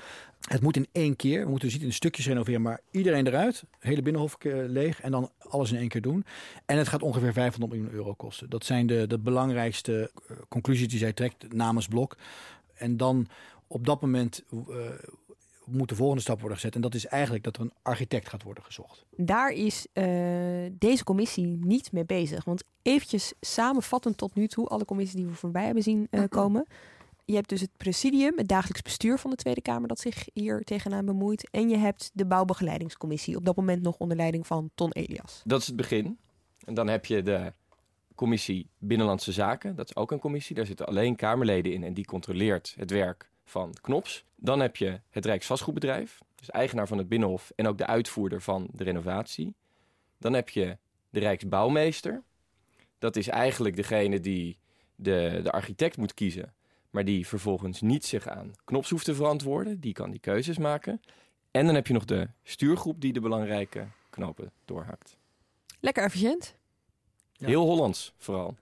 Het moet in één keer, we moeten dus niet in stukjes renoveren, maar iedereen eruit, hele binnenhof leeg en dan alles in één keer doen. En het gaat ongeveer 500 miljoen euro kosten. Dat zijn de, de belangrijkste eh, conclusies die zij trekt namens Blok. En dan op dat moment uh, moet de volgende stap worden gezet. En dat is eigenlijk dat er een architect gaat worden gezocht. Daar is uh, deze commissie niet mee bezig. Want eventjes samenvattend tot nu toe, alle commissies die we voorbij hebben zien uh, [CLEARS THROAT] komen je hebt dus het presidium, het dagelijks bestuur van de Tweede Kamer, dat zich hier tegenaan bemoeit. En je hebt de bouwbegeleidingscommissie, op dat moment nog onder leiding van Ton Elias. Dat is het begin. En dan heb je de commissie Binnenlandse Zaken. Dat is ook een commissie. Daar zitten alleen Kamerleden in en die controleert het werk van Knops. Dan heb je het Rijksvastgoedbedrijf, dus eigenaar van het Binnenhof en ook de uitvoerder van de renovatie. Dan heb je de Rijksbouwmeester. Dat is eigenlijk degene die de, de architect moet kiezen maar die vervolgens niet zich aan knops hoeft te verantwoorden. Die kan die keuzes maken. En dan heb je nog de stuurgroep die de belangrijke knopen doorhakt. Lekker efficiënt. Heel Hollands vooral.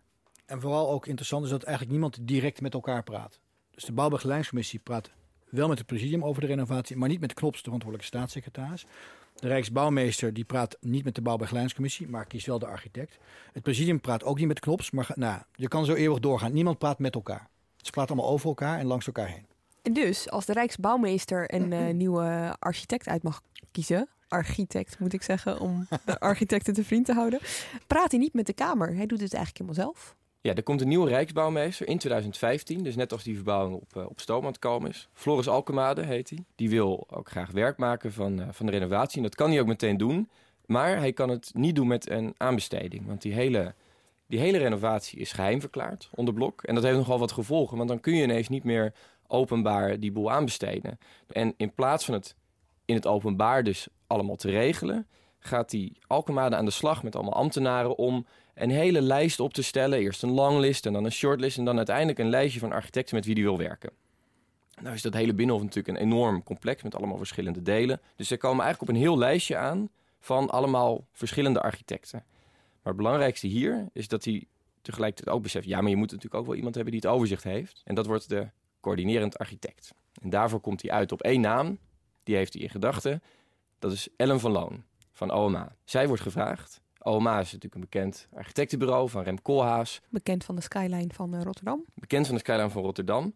En vooral ook interessant is dat eigenlijk niemand direct met elkaar praat. Dus de bouwbegeleidingscommissie praat wel met het presidium over de renovatie, maar niet met Knops, de verantwoordelijke staatssecretaris. De Rijksbouwmeester die praat niet met de bouwbegeleidingscommissie, maar kiest wel de architect. Het presidium praat ook niet met Knops, maar nou, je kan zo eeuwig doorgaan. Niemand praat met elkaar. Ze praten allemaal over elkaar en langs elkaar heen. En dus, als de Rijksbouwmeester een uh, [CLEARS THROAT] nieuwe architect uit mag kiezen, architect moet ik zeggen, om de [LAUGHS] architecten te vriend te houden, praat hij niet met de Kamer. Hij doet het eigenlijk helemaal zelf. Ja, er komt een nieuwe Rijksbouwmeester in 2015. Dus net als die verbouwing op, uh, op stoom aan het komen is. Floris Alkemade heet hij. Die wil ook graag werk maken van, uh, van de renovatie. En dat kan hij ook meteen doen. Maar hij kan het niet doen met een aanbesteding. Want die hele, die hele renovatie is geheim verklaard onder blok. En dat heeft nogal wat gevolgen. Want dan kun je ineens niet meer openbaar die boel aanbesteden. En in plaats van het in het openbaar dus allemaal te regelen, gaat die Alkemade aan de slag met allemaal ambtenaren om een hele lijst op te stellen. Eerst een longlist en dan een shortlist en dan uiteindelijk een lijstje van architecten met wie die wil werken. Nou is dat hele Binnenhof natuurlijk een enorm complex met allemaal verschillende delen. Dus ze komen eigenlijk op een heel lijstje aan van allemaal verschillende architecten. Maar het belangrijkste hier is dat hij tegelijkertijd ook beseft... ja, maar je moet natuurlijk ook wel iemand hebben die het overzicht heeft. En dat wordt de coördinerend architect. En daarvoor komt hij uit op één naam. Die heeft hij in gedachten. Dat is Ellen van Loon van OMA. Zij wordt gevraagd. OMA is natuurlijk een bekend architectenbureau van Rem Koolhaas. Bekend van de skyline van uh, Rotterdam. Bekend van de skyline van Rotterdam.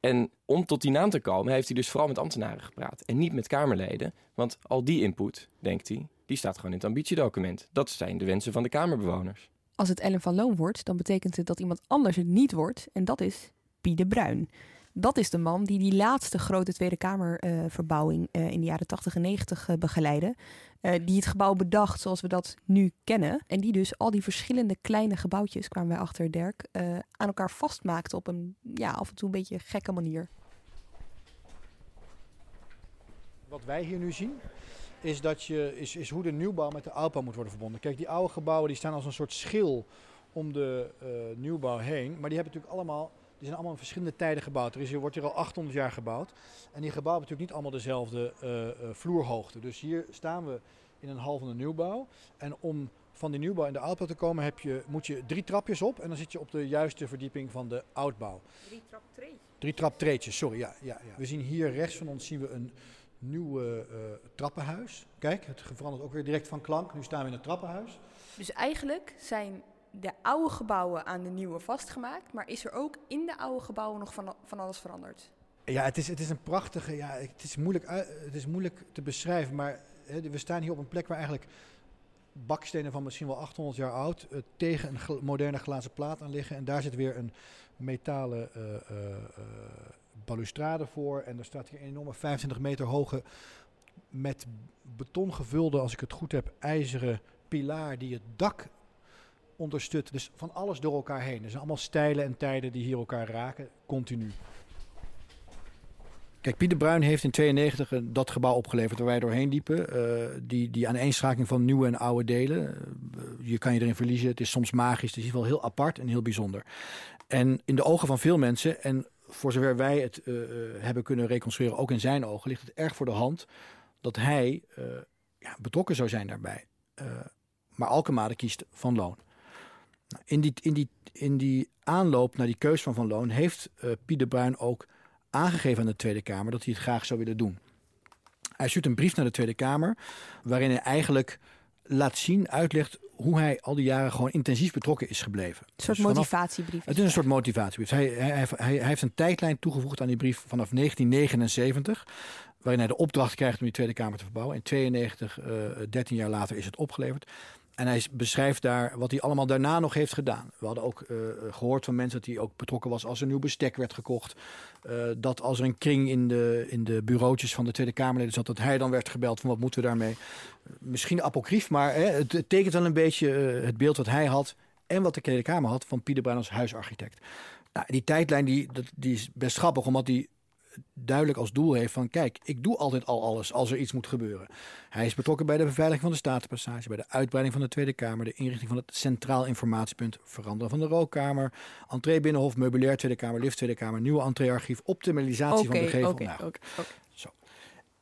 En om tot die naam te komen heeft hij dus vooral met ambtenaren gepraat. En niet met Kamerleden. Want al die input, denkt hij, die staat gewoon in het ambitiedocument. Dat zijn de wensen van de Kamerbewoners. Als het Ellen van Loon wordt, dan betekent het dat iemand anders het niet wordt. En dat is Pie Bruin. Dat is de man die die laatste grote Tweede Kamerverbouwing uh, uh, in de jaren 80 en 90 uh, begeleidde. die het gebouw bedacht zoals we dat nu kennen. En die dus al die verschillende kleine gebouwtjes, kwamen wij achter Dirk, aan elkaar vastmaakte op een ja, af en toe een beetje gekke manier. Wat wij hier nu zien, is, dat je, is, is hoe de nieuwbouw met de oudbouw moet worden verbonden. Kijk, die oude gebouwen die staan als een soort schil om de nieuwbouw heen. Maar die hebben natuurlijk allemaal die zijn allemaal in verschillende tijden gebouwd. Er is, wordt hier al 800 jaar gebouwd. En die gebouwen hebben natuurlijk niet allemaal dezelfde uh, uh, vloerhoogte. Dus hier staan we in een hal van de nieuwbouw. En om van die nieuwbouw in de oudbouw te komen, heb je, moet je drie trapjes op. En dan zit je op de juiste verdieping van de oudbouw. Drie traptreetjes. Drie traptreetjes, sorry. Ja, ja, ja. We zien hier rechts van ons zien we een nieuw uh, trappenhuis. Kijk, het verandert ook weer direct van klank. Nu staan we in het trappenhuis. Dus eigenlijk zijn de oude gebouwen aan de nieuwe vastgemaakt. Maar is er ook in de oude gebouwen nog van, van alles veranderd? Ja, het is, het is een prachtige. Ja, het, is moeilijk, het is moeilijk te beschrijven. Maar we staan hier op een plek waar eigenlijk bakstenen van misschien wel 800 jaar oud. Uh, tegen een moderne glazen plaat aan liggen. En daar zit weer een metalen uh, uh, balustrade voor. En er staat hier een enorme 25 meter hoge. met beton gevulde, als ik het goed heb, ijzeren pilaar die het dak Dus van alles door elkaar heen. Er zijn allemaal stijlen en tijden die hier elkaar raken, continu. Kijk, Pieter Bruin heeft in 92 dat gebouw opgeleverd waar wij doorheen liepen. Uh, die, die aaneenschakeling van nieuwe en oude delen. Uh, je kan je erin verliezen. Het is soms magisch. Het is in heel apart en heel bijzonder. En in de ogen van veel mensen, en voor zover wij het hebben kunnen reconstrueren, ook in zijn ogen, ligt het erg voor de hand dat hij ja, betrokken zou zijn daarbij. maar Alkemade kiest van loon. In, die, in, die, in die aanloop naar die keus van Van Loon heeft uh, Piet de Bruin ook aangegeven aan de Tweede Kamer dat hij het graag zou willen doen. Hij stuurt een brief naar de Tweede Kamer waarin hij eigenlijk laat zien, uitlegt hoe hij al die jaren gewoon intensief betrokken is gebleven. Een soort dus motivatiebrief. Het is een soort motivatiebrief. Hij, hij, hij, hij, heeft een tijdlijn toegevoegd aan die brief vanaf 1979, waarin hij de opdracht krijgt om die Tweede Kamer te verbouwen. In 92, uh, 13 jaar later, is het opgeleverd. En hij beschrijft daar wat hij allemaal daarna nog heeft gedaan. We hadden ook uh, gehoord van mensen dat hij ook betrokken was als er nieuw bestek werd gekocht. Uh, dat als er een kring in de, in de bureautjes van de Tweede Kamerleden zat, dat hij dan werd gebeld van wat moeten we daarmee. Misschien apocrief, maar hè, het, tekent wel een beetje het beeld wat hij had en wat de Tweede Kamer had van Pieter Bruin als huisarchitect. Nou, die tijdlijn die, die is best grappig, omdat die duidelijk als doel heeft van kijk, ik doe altijd al alles als er iets moet gebeuren. Hij is betrokken bij de beveiliging van de Statenpassage, bij de uitbreiding van de Tweede Kamer, de inrichting van het Centraal Informatiepunt, veranderen van de rookkamer, entree binnenhof, meubilair Tweede Kamer, lift Tweede Kamer, nieuwe entreearchief, optimalisatie okay, van de gevel. Okay, nou, okay, Zo.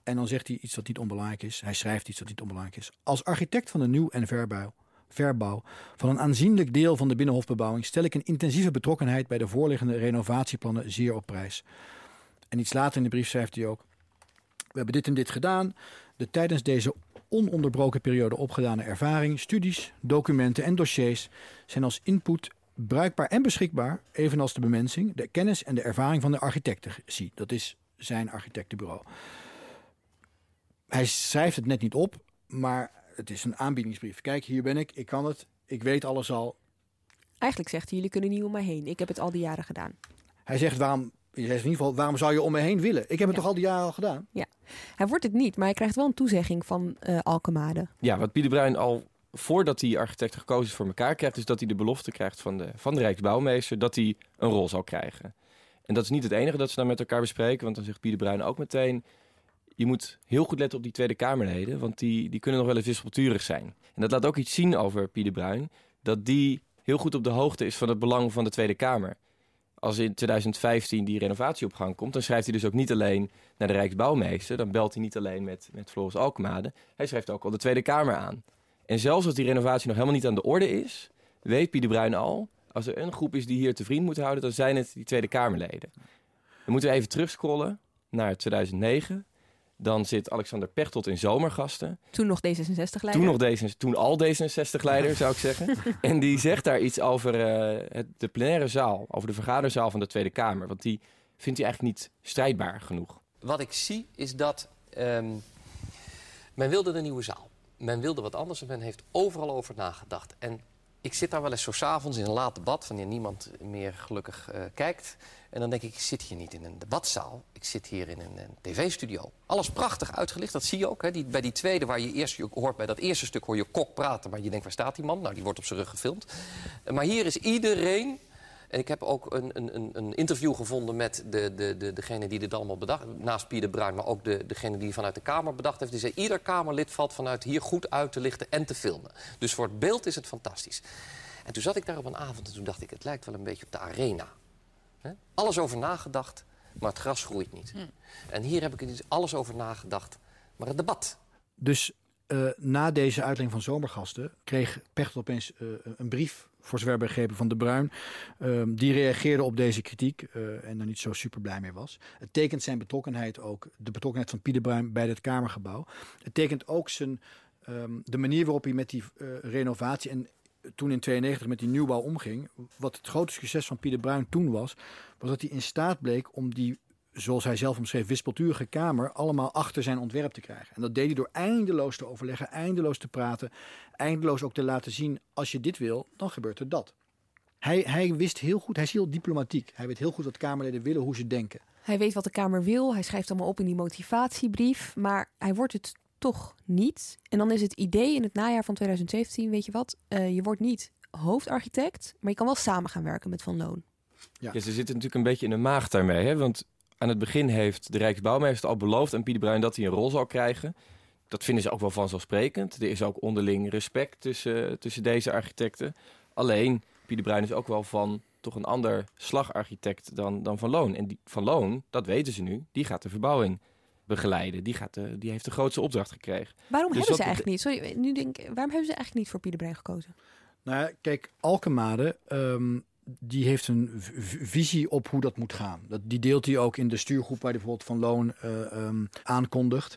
En dan zegt hij iets dat niet onbelangrijk is. Hij schrijft iets dat niet onbelangrijk is. Als architect van de nieuw- en verbouw verbouw van een aanzienlijk deel van de binnenhofbebouwing stel ik een intensieve betrokkenheid bij de voorliggende renovatieplannen zeer op prijs. En iets later in de brief schrijft hij ook: We hebben dit en dit gedaan. De tijdens deze ononderbroken periode opgedane ervaring, studies, documenten en dossiers zijn als input bruikbaar en beschikbaar, evenals de bemensing, de kennis en de ervaring van de architecten zie. Dat is zijn architectenbureau. Hij schrijft het net niet op, maar het is een aanbiedingsbrief. Kijk, hier ben ik, ik kan het, ik weet alles al. Eigenlijk zegt hij, jullie kunnen niet om mij heen. Ik heb het al die jaren gedaan. Hij zegt, waarom, in ieder geval, waarom zou je om me heen willen? Ik heb het Ja. toch al die jaren al gedaan? Hij wordt het niet, maar hij krijgt wel een toezegging van eh Alkemade. Ja, wat Pieter Bruin al voordat hij architect gekozen is voor elkaar krijgt, is dat hij de belofte krijgt van de, van de Rijksbouwmeester dat hij een rol zal krijgen. En dat is niet het enige dat ze dan met elkaar bespreken, want dan zegt Pieter Bruin ook meteen, je moet heel goed letten op die Tweede Kamerleden, want die, die kunnen nog wel eens wispelturig zijn. En dat laat ook iets zien over Pieter Bruin, dat die heel goed op de hoogte is van het belang van de Tweede Kamer. Als in 2015 die renovatie op gang komt, dan schrijft hij dus ook niet alleen naar de Rijksbouwmeester, dan belt hij niet alleen met, met Floris Alkmade, hij schrijft ook al de Tweede Kamer aan. En zelfs als die renovatie nog helemaal niet aan de orde is, weet Pieter Bruin al, als er een groep is die hier te vriend moet houden, dan zijn het die Tweede Kamerleden. Dan moeten we even terugscrollen naar 2009. Dan zit Alexander Pechtold in zomergasten. Toen nog D66-leider. Toen, nog deze, toen al D66-leider, zou ik zeggen. [LAUGHS] En die zegt daar iets over eh, het, de plenaire zaal, over de vergaderzaal van de Tweede Kamer. Want die vindt hij eigenlijk niet strijdbaar genoeg. Wat ik zie is dat ehm, men wilde een nieuwe zaal. Men wilde wat anders en men heeft overal over nagedacht. En ik zit daar wel eens zo s'avonds in een laat debat, wanneer niemand meer gelukkig eh, kijkt. En dan denk ik, ik zit hier niet in een debatzaal. Ik zit hier in een, een tv-studio. Alles prachtig uitgelicht, dat zie je ook. Hè? Die, bij die tweede, waar je eerst hoort, bij dat eerste stuk hoor je Kok praten. Maar je denkt, waar staat die man? Nou, die wordt op zijn rug gefilmd. Maar hier is iedereen en ik heb ook een, een, een- een interview gevonden met de, de, de, degene die dit allemaal bedacht Naast Pieter Bruin, maar ook de, degene die vanuit de Kamer bedacht heeft. Die zei, ieder Kamerlid valt vanuit hier goed uit te lichten en te filmen. Dus voor het beeld is het fantastisch. En toen zat ik daar op een avond en toen dacht ik, het lijkt wel een beetje op de arena. Hè? Alles over nagedacht, maar het gras groeit niet. En hier heb ik er alles over nagedacht, maar het debat. Dus eh, na deze uitleg van zomergasten kreeg Pechtel opeens eh, een brief, voor zover van De Bruin. ehm, die reageerde op deze kritiek eh, en daar niet zo super blij mee was. Het tekent zijn betrokkenheid ook, de betrokkenheid van Pieter Bruin bij het Kamergebouw. Het tekent ook zijn, ehm, de manier waarop hij met die renovatie en toen in 92 met die nieuwbouw omging. Wat het grote succes van Pieter Bruin toen was, was dat hij in staat bleek om die zoals hij zelf omschreef, wispelturige kamer allemaal achter zijn ontwerp te krijgen. En dat deed hij door eindeloos te overleggen, eindeloos te praten, eindeloos ook te laten zien, als je dit wil, dan gebeurt er dat. Hij, hij wist heel goed, hij is heel diplomatiek. Hij weet heel goed wat Kamerleden willen, hoe ze denken. Hij weet wat de Kamer wil. Hij schrijft allemaal op in die motivatiebrief. Maar hij wordt het toch niet. En dan is het idee in het najaar van 2017, weet je wat? eh, je wordt niet hoofdarchitect, maar je kan wel samen gaan werken met Van Loon. Ja. Ja, ze zitten natuurlijk een beetje in de maag daarmee. Hè? Want aan het begin heeft de Rijksbouwmeester al beloofd aan Pieter Bruin dat hij een rol zal krijgen. Dat vinden ze ook wel vanzelfsprekend. Er is ook onderling respect tussen, tussen deze architecten. Alleen, Pieter Bruin is ook wel van toch een ander slagarchitect dan, dan Van Loon. En die, Van Loon, dat weten ze nu, die gaat de verbouwing begeleiden. Die, gaat de, die heeft de grootste opdracht gekregen. Waarom Dus hebben ze eigenlijk niet? Sorry, nu denk ik, waarom hebben ze eigenlijk niet voor Pieter Bruin gekozen? Nou ja, kijk, Alkemade, ehm, die heeft een visie op hoe dat moet gaan. Dat, die deelt hij ook in de stuurgroep waar hij bijvoorbeeld Van Loon eh, ehm, aankondigt.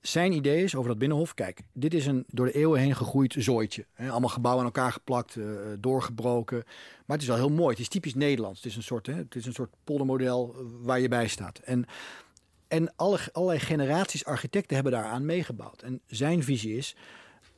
Zijn idee is over dat binnenhof, kijk, dit is een door de eeuwen heen gegroeid zooitje. Allemaal gebouwen aan elkaar geplakt, eh, doorgebroken. Maar het is wel heel mooi. Het is typisch Nederlands. Het is een soort, het is een soort poldermodel eh, waar je bij staat. En, en alle, allerlei generaties architecten hebben daaraan meegebouwd. En zijn visie is,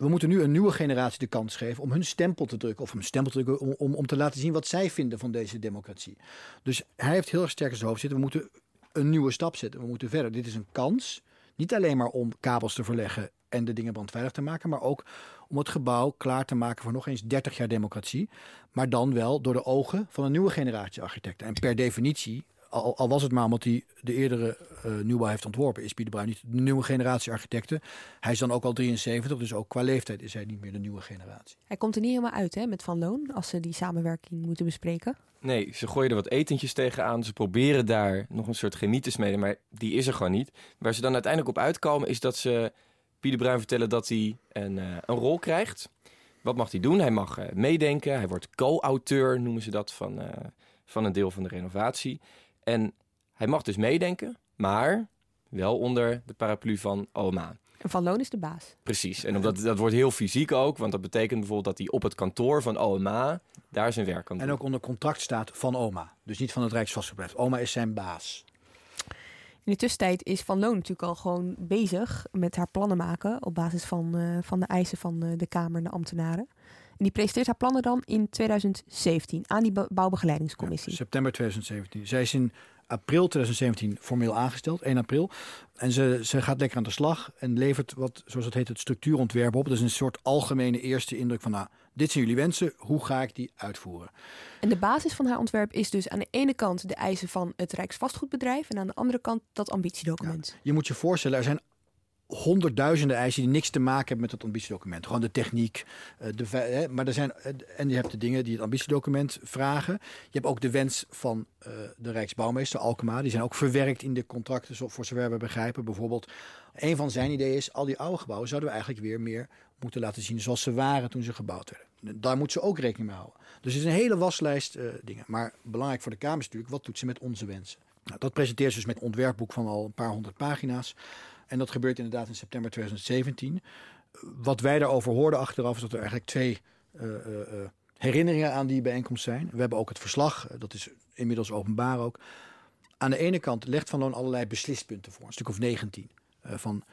we moeten nu een nieuwe generatie de kans geven om hun stempel te drukken. Of een stempel te drukken om, om, om te laten zien wat zij vinden van deze democratie. Dus hij heeft heel erg sterk in zijn hoofd zitten. We moeten een nieuwe stap zetten. We moeten verder. Dit is een kans. Niet alleen maar om kabels te verleggen en de dingen brandveilig te maken. Maar ook om het gebouw klaar te maken voor nog eens 30 jaar democratie. Maar dan wel door de ogen van een nieuwe generatie architecten. En per definitie, al, al was het maar omdat hij de eerdere eh, nieuwbouw heeft ontworpen, is Pieter Bruin niet de nieuwe generatie architecten. Hij is dan ook al 73, dus ook qua leeftijd is hij niet meer de nieuwe generatie. Hij komt er niet helemaal uit hè, met Van Loon als ze die samenwerking moeten bespreken. Nee, ze gooien er wat etentjes tegenaan. Ze proberen daar nog een soort chemie te smeden, maar die is er gewoon niet. Waar ze dan uiteindelijk op uitkomen is dat ze Pieter Bruin vertellen dat hij een, eh, een rol krijgt. Wat mag hij doen? Hij mag eh, meedenken. Hij wordt co-auteur, noemen ze dat, van, eh, van een deel van de renovatie. En hij mag dus meedenken, maar wel onder de paraplu van OMA. En Van Loon is de baas. Precies. En omdat, dat wordt heel fysiek ook, want dat betekent bijvoorbeeld dat hij op het kantoor van OMA daar zijn werk kan doen. En ook onder contract staat van oma. Dus niet van het Rijksvastgoedbedrijf. Oma is zijn baas. In de tussentijd is Van Loon natuurlijk al gewoon bezig met haar plannen maken op basis van, eh, van de eisen van eh, de Kamer en de ambtenaren. Die presenteert haar plannen dan in 2017 aan die be- bouwbegeleidingscommissie. Ja, september 2017. Zij is in april 2017 formeel aangesteld, 1 april. En ze, ze gaat lekker aan de slag en levert wat, zoals het heet, het structuurontwerp op. Is een soort algemene eerste indruk van, nou, dit zijn jullie wensen, hoe ga ik die uitvoeren? En de basis van haar ontwerp is dus aan de ene kant de eisen van het Rijksvastgoedbedrijf en aan de andere kant dat ambitiedocument. Je moet je voorstellen, er zijn honderdduizenden eisen die niks te maken hebben met het ambitiedocument. Gewoon de techniek. eh, De, maar er zijn, eh, en je hebt de dingen die het ambitiedocument vragen. Je hebt ook de wens van eh, de Rijksbouwmeester Alkema. Die zijn ook verwerkt in de contracten, zo- voor zover we begrijpen. Bijvoorbeeld, een van zijn ideeën is, al die oude gebouwen zouden we eigenlijk weer meer moeten laten zien zoals ze waren toen ze gebouwd werden. Daar moet ze ook rekening mee houden. Dus het is een hele waslijst dingen. Maar belangrijk voor de Kamer is natuurlijk, wat doet ze met onze wensen? Nou, dat presenteert ze dus met ontwerpboek van al een paar honderd pagina's. En dat gebeurt inderdaad in september 2017. Wat wij daarover hoorden achteraf is dat er eigenlijk twee eh, eh, eh, herinneringen aan die bijeenkomst zijn. We hebben ook het verslag, dat is inmiddels openbaar ook. Aan de ene kant legt Van Loon allerlei beslispunten voor, een stuk of 19. Eh, van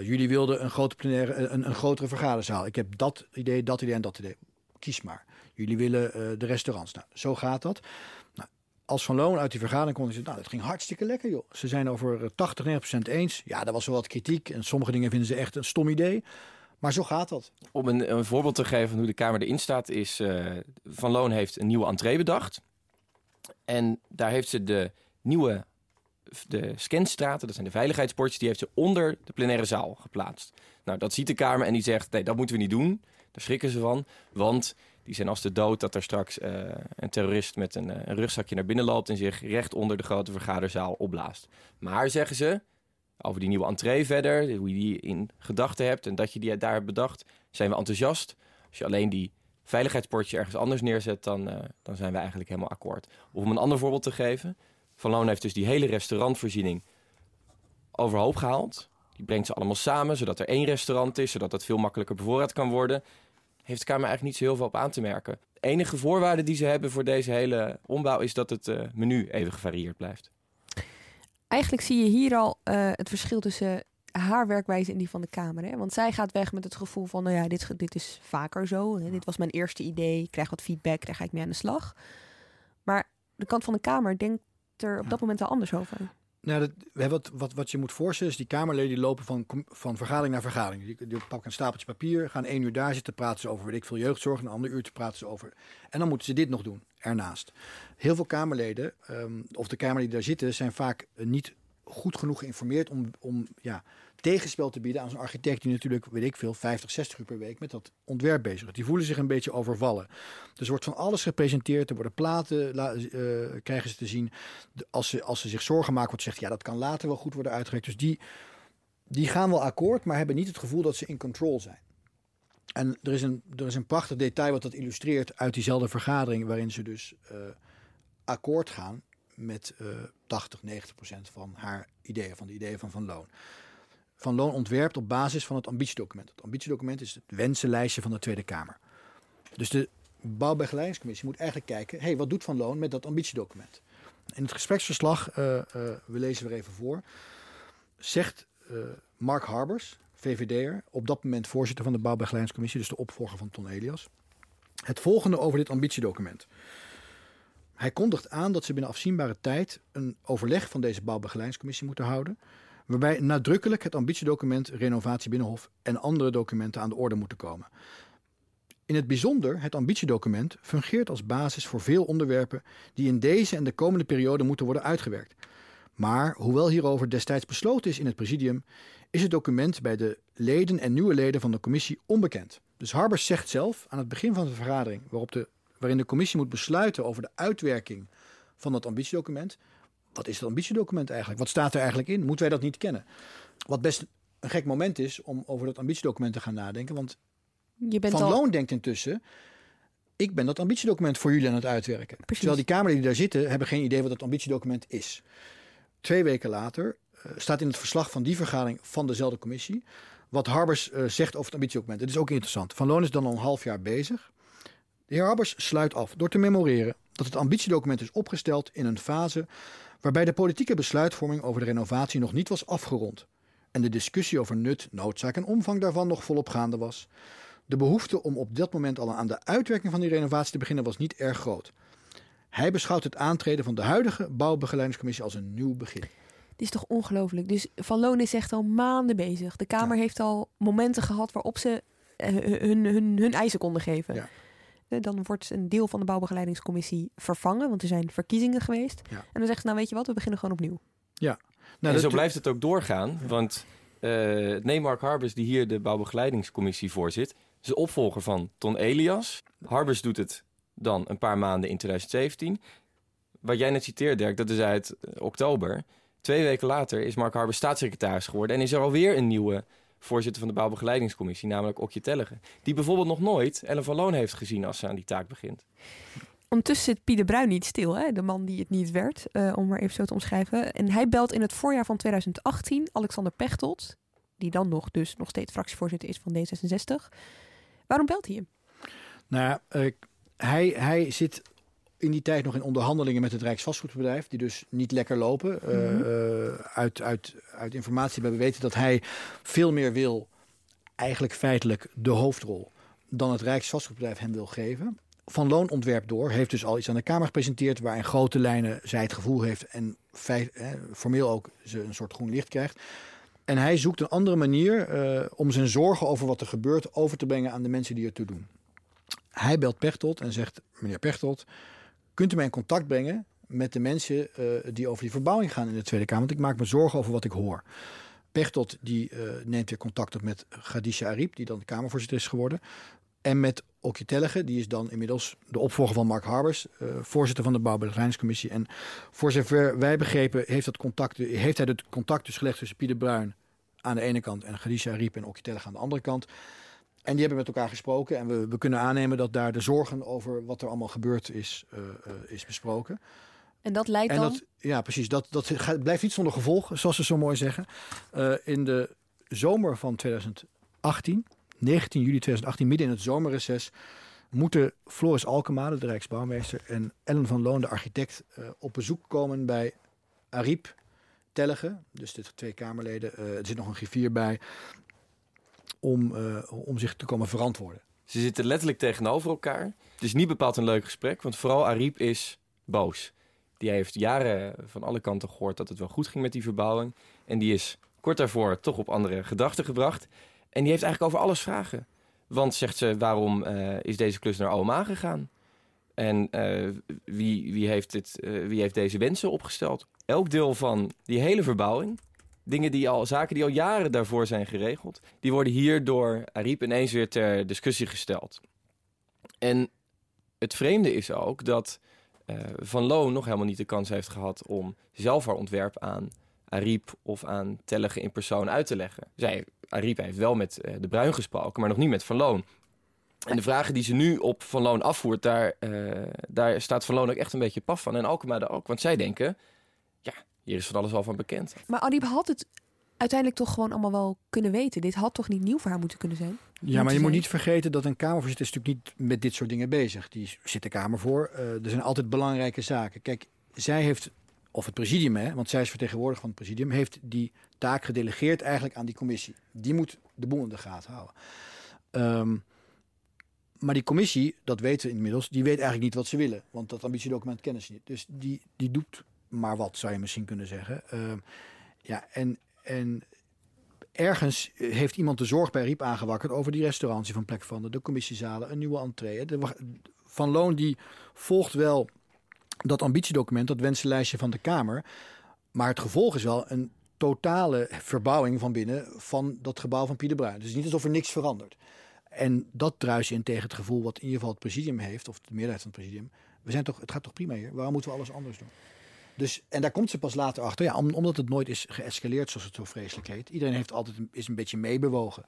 jullie wilden een, grote plenaire, een, een grotere vergaderzaal. Ik heb dat idee, dat idee en dat idee. Kies maar. Jullie willen de restaurants. Nou, zo gaat dat. Als Van Loon uit die vergadering kon, nou, dat ging hartstikke lekker, joh. Ze zijn over eh, 80, 90 eens. Ja, daar was wel wat kritiek. En sommige dingen vinden ze echt een stom idee. Maar zo gaat dat. Om een, een voorbeeld te geven van hoe de Kamer erin staat, is eh, Van Loon heeft een nieuwe entree bedacht. En daar heeft ze de nieuwe de scanstraten, dat zijn de veiligheidsbordjes, die heeft ze onder de plenaire zaal geplaatst. Nou, dat ziet de Kamer en die zegt, nee, dat moeten we niet doen. Daar schrikken ze van, want die zijn als de dood dat er straks eh, een terrorist met een, eh, een rugzakje naar binnen loopt en zich recht onder de grote vergaderzaal opblaast. Maar, zeggen ze, over die nieuwe entree verder, hoe je die in gedachten hebt en dat je die daar hebt bedacht, zijn we enthousiast. Als je alleen die veiligheidsportje ergens anders neerzet, dan, eh, dan zijn we eigenlijk helemaal akkoord. Of om een ander voorbeeld te geven, Van Loon heeft dus die hele restaurantvoorziening overhoop gehaald. Die brengt ze allemaal samen, zodat er één restaurant is, zodat dat veel makkelijker bevoorraad kan worden. Heeft de Kamer eigenlijk niet zo heel veel op aan te merken. De enige voorwaarde die ze hebben voor deze hele ombouw is dat het eh, menu even gevarieerd blijft. Eigenlijk zie je hier al eh, het verschil tussen haar werkwijze en die van de Kamer. Hè? Want zij gaat weg met het gevoel van, nou ja, dit, dit is vaker zo. Hè? Dit was mijn eerste idee, ik krijg wat feedback, daar ga ik mee aan de slag. Maar de kant van de Kamer denkt er op dat moment al anders over. Nou, dat, wat, wat, wat je moet voorstellen is die Kamerleden die lopen van, van vergadering naar vergadering. Die, pakken een stapeltje papier, gaan één uur daar zitten, praten ze over weet ik veel jeugdzorg, een ander uurtje praten ze over. En dan moeten ze dit nog doen, ernaast. Heel veel Kamerleden, ehm, of de Kamerleden die daar zitten, zijn vaak eh, niet goed genoeg geïnformeerd om, om ja, tegenspel te bieden aan zo'n architect die natuurlijk, weet ik veel, 50, 60 uur per week met dat ontwerp bezig is. Die voelen zich een beetje overvallen. Dus wordt van alles gepresenteerd, er worden platen, la- eh, krijgen ze te zien. Als, ze, als ze zich zorgen maken, wordt gezegd, ja, dat kan later wel goed worden uitgewerkt. Dus die, die gaan wel akkoord, maar hebben niet het gevoel dat ze in control zijn. En er is een, er is een prachtig detail wat dat illustreert uit diezelfde vergadering, waarin ze dus eh, akkoord gaan met eh 80, 90 procent van haar ideeën, van de ideeën van Van Loon. Van Loon ontwerpt op basis van het ambitiedocument. Het ambitiedocument is het wensenlijstje van de Tweede Kamer. Dus de bouwbegeleidingscommissie moet eigenlijk kijken, hey, wat doet Van Loon met dat ambitiedocument? In het gespreksverslag, eh, eh, we lezen weer even voor, zegt eh, Mark Harbers, VVD'er, op dat moment voorzitter van de bouwbegeleidingscommissie, dus de opvolger van Ton Elias, het volgende over dit ambitiedocument. Hij kondigt aan dat ze binnen afzienbare tijd een overleg van deze bouwbegeleidingscommissie moeten houden, waarbij nadrukkelijk het ambitiedocument Renovatie Binnenhof en andere documenten aan de orde moeten komen. In het bijzonder, het ambitiedocument fungeert als basis voor veel onderwerpen die in deze en de komende periode moeten worden uitgewerkt. Maar hoewel hierover destijds besloten is in het presidium, is het document bij de leden en nieuwe leden van de commissie onbekend. Dus Harbers zegt zelf aan het begin van de vergadering, waarop de, waarin de commissie moet besluiten over de uitwerking van dat ambitiedocument. Wat is dat ambitiedocument eigenlijk? Wat staat er eigenlijk in? Moeten wij dat niet kennen? Wat best een gek moment is om over dat ambitiedocument te gaan nadenken. Want Je bent Van al... Loon denkt intussen, ik ben dat ambitiedocument voor jullie aan het uitwerken. Precies. Terwijl die Kamerleden die daar zitten, hebben geen idee wat dat ambitiedocument is. Twee weken later eh, staat in het verslag van die vergadering van dezelfde commissie, wat Harbers uh, zegt over het ambitiedocument. Het is ook interessant. Van Loon is dan al een half jaar bezig. De heer Harbers sluit af door te memoreren dat het ambitiedocument is opgesteld in een fase waarbij de politieke besluitvorming over de renovatie nog niet was afgerond en de discussie over nut, noodzaak en omvang daarvan nog volop gaande was. De behoefte om op dat moment al aan de uitwerking van die renovatie te beginnen was niet erg groot. Hij beschouwt het aantreden van de huidige bouwbegeleidingscommissie als een nieuw begin. Het is toch ongelooflijk. Dus Van Loon is echt al maanden bezig. De Kamer heeft al momenten gehad waarop ze uh, hun, hun, hun eisen konden geven. Ja. Dan wordt een deel van de bouwbegeleidingscommissie vervangen, want er zijn verkiezingen geweest. Ja. En dan zegt ze, nou weet je wat, we beginnen gewoon opnieuw. Ja. Nou, en zo blijft het ook doorgaan, want uh, nee, Mark Harbers, die hier de bouwbegeleidingscommissie voorzit, is de opvolger van Ton Elias. Harbers doet het dan een paar maanden in 2017. Wat jij net citeert, Dirk, dat is uit oktober. Twee weken later is Mark Harbers staatssecretaris geworden en is er alweer een nieuwe voorzitter van de bouwbegeleidingscommissie, namelijk Okje Tellegen. Die bijvoorbeeld nog nooit Ellen van Loon heeft gezien als ze aan die taak begint. Ondertussen zit Pieter Bruin niet stil, hè? de man die het niet werd, uh, om maar even zo te omschrijven. En hij belt in het voorjaar van 2018 Alexander Pechtold, die dan nog dus nog steeds fractievoorzitter is van D66. Waarom belt hij hem? Nou uh, hij, hij zit in die tijd nog in onderhandelingen met het Rijksvastgoedbedrijf, die dus niet lekker lopen. Mm -hmm. uh, uit, uit, uit informatie hebben we weten dat hij veel meer wil, eigenlijk feitelijk de hoofdrol, dan het Rijksvastgoedbedrijf hem wil geven. Van Loon ontwerp door heeft dus al iets aan de Kamer gepresenteerd waar in grote lijnen zij het gevoel heeft en feit, hè, formeel ook ze een soort groen licht krijgt. En hij zoekt een andere manier uh, om zijn zorgen over wat er gebeurt over te brengen aan de mensen die ertoe doen. Hij belt Pechtold en zegt: Meneer Pechtold, kunt u mij in contact brengen met de mensen uh, die over die verbouwing gaan in de Tweede Kamer? Want ik maak me zorgen over wat ik hoor. Pechtold die, uh, neemt weer contact op met Khadija Ariep, die dan de Kamervoorzitter is geworden. En met Okje Tellege, die is dan inmiddels de opvolger van Mark Harbers, uh, voorzitter van de Bouwbegeleidingscommissie. En voor zover wij begrepen, heeft, dat contact, heeft hij het contact dus gelegd tussen Pieter Bruin aan de ene kant en Khadija Ariep en Okje Tellege aan de andere kant. En die hebben met elkaar gesproken en we, we, kunnen aannemen dat daar de zorgen over wat er allemaal gebeurd is, uh, uh, is besproken. En dat leidt en dan? Dat, ja, precies. Dat, dat gaat, blijft niet zonder gevolg, zoals ze zo mooi zeggen. Uh, in de zomer van 2018, 19 juli 2018, midden in het zomerreces, moeten Floris Alkemade, de Rijksbouwmeester, en Ellen van Loon, de architect, op bezoek komen bij Ariep Tellege, dus de twee Kamerleden. er zit nog een griffier bij om, uh, om zich te komen verantwoorden. Ze zitten letterlijk tegenover elkaar. Het is niet bepaald een leuk gesprek, want vooral Ariep is boos. Die heeft jaren van alle kanten gehoord dat het wel goed ging met die verbouwing. En die is kort daarvoor toch op andere gedachten gebracht. En die heeft eigenlijk over alles vragen. Want, zegt ze, waarom uh, is deze klus naar OMA gegaan? En uh, wie, wie, heeft dit, wie heeft deze wensen opgesteld? Elk deel van die hele verbouwing dingen die al, zaken die al jaren daarvoor zijn geregeld, die worden hier door Ariep ineens weer ter discussie gesteld. En het vreemde is ook dat uh, Van Loon nog helemaal niet de kans heeft gehad om zelf haar ontwerp aan Ariep of aan Tellege in persoon uit te leggen. Zij, Ariep heeft wel met uh, de Bruin gesproken, maar nog niet met Van Loon. En de vragen die ze nu op Van Loon afvoert, daar, uh, daar staat Van Loon ook echt een beetje paf van. En Alkema ook, want zij denken, hier is van alles al van bekend. Maar Ariep had het uiteindelijk toch gewoon allemaal wel kunnen weten. Dit had toch niet nieuw voor haar moeten kunnen zijn? Ja, maar je moet niet vergeten dat een Kamervoorzitter is natuurlijk niet met dit soort dingen bezig. Die zit de Kamer voor. Uh, er zijn altijd belangrijke zaken. Kijk, zij heeft, of het presidium, hè, want zij is vertegenwoordiger van het presidium, heeft die taak gedelegeerd eigenlijk aan die commissie. Die moet de boel in de gaten houden. Um, maar die commissie, dat weten we inmiddels, die weet eigenlijk niet wat ze willen. Want dat ambitiedocument kennen ze niet. Dus die, die doet maar wat, zou je misschien kunnen zeggen. Uh, ja, en, en ergens heeft iemand de zorg bij Riep aangewakkerd over die restaurantie van plek van de, de commissiezalen, een nieuwe entree. Van Loon die volgt wel dat ambitiedocument, dat wensenlijstje van de Kamer. Maar het gevolg is wel een totale verbouwing van binnen van dat gebouw van Pieter Bruin. Dus niet alsof er niks verandert. En dat druist in tegen het gevoel wat in ieder geval het presidium heeft, of de meerderheid van het presidium. We zijn toch, het gaat toch prima hier? Waarom moeten we alles anders doen? Dus, en daar komt ze pas later achter. Ja, om, omdat het nooit is geëscaleerd, zoals het zo vreselijk heet. Iedereen heeft altijd een, is een beetje meebewogen.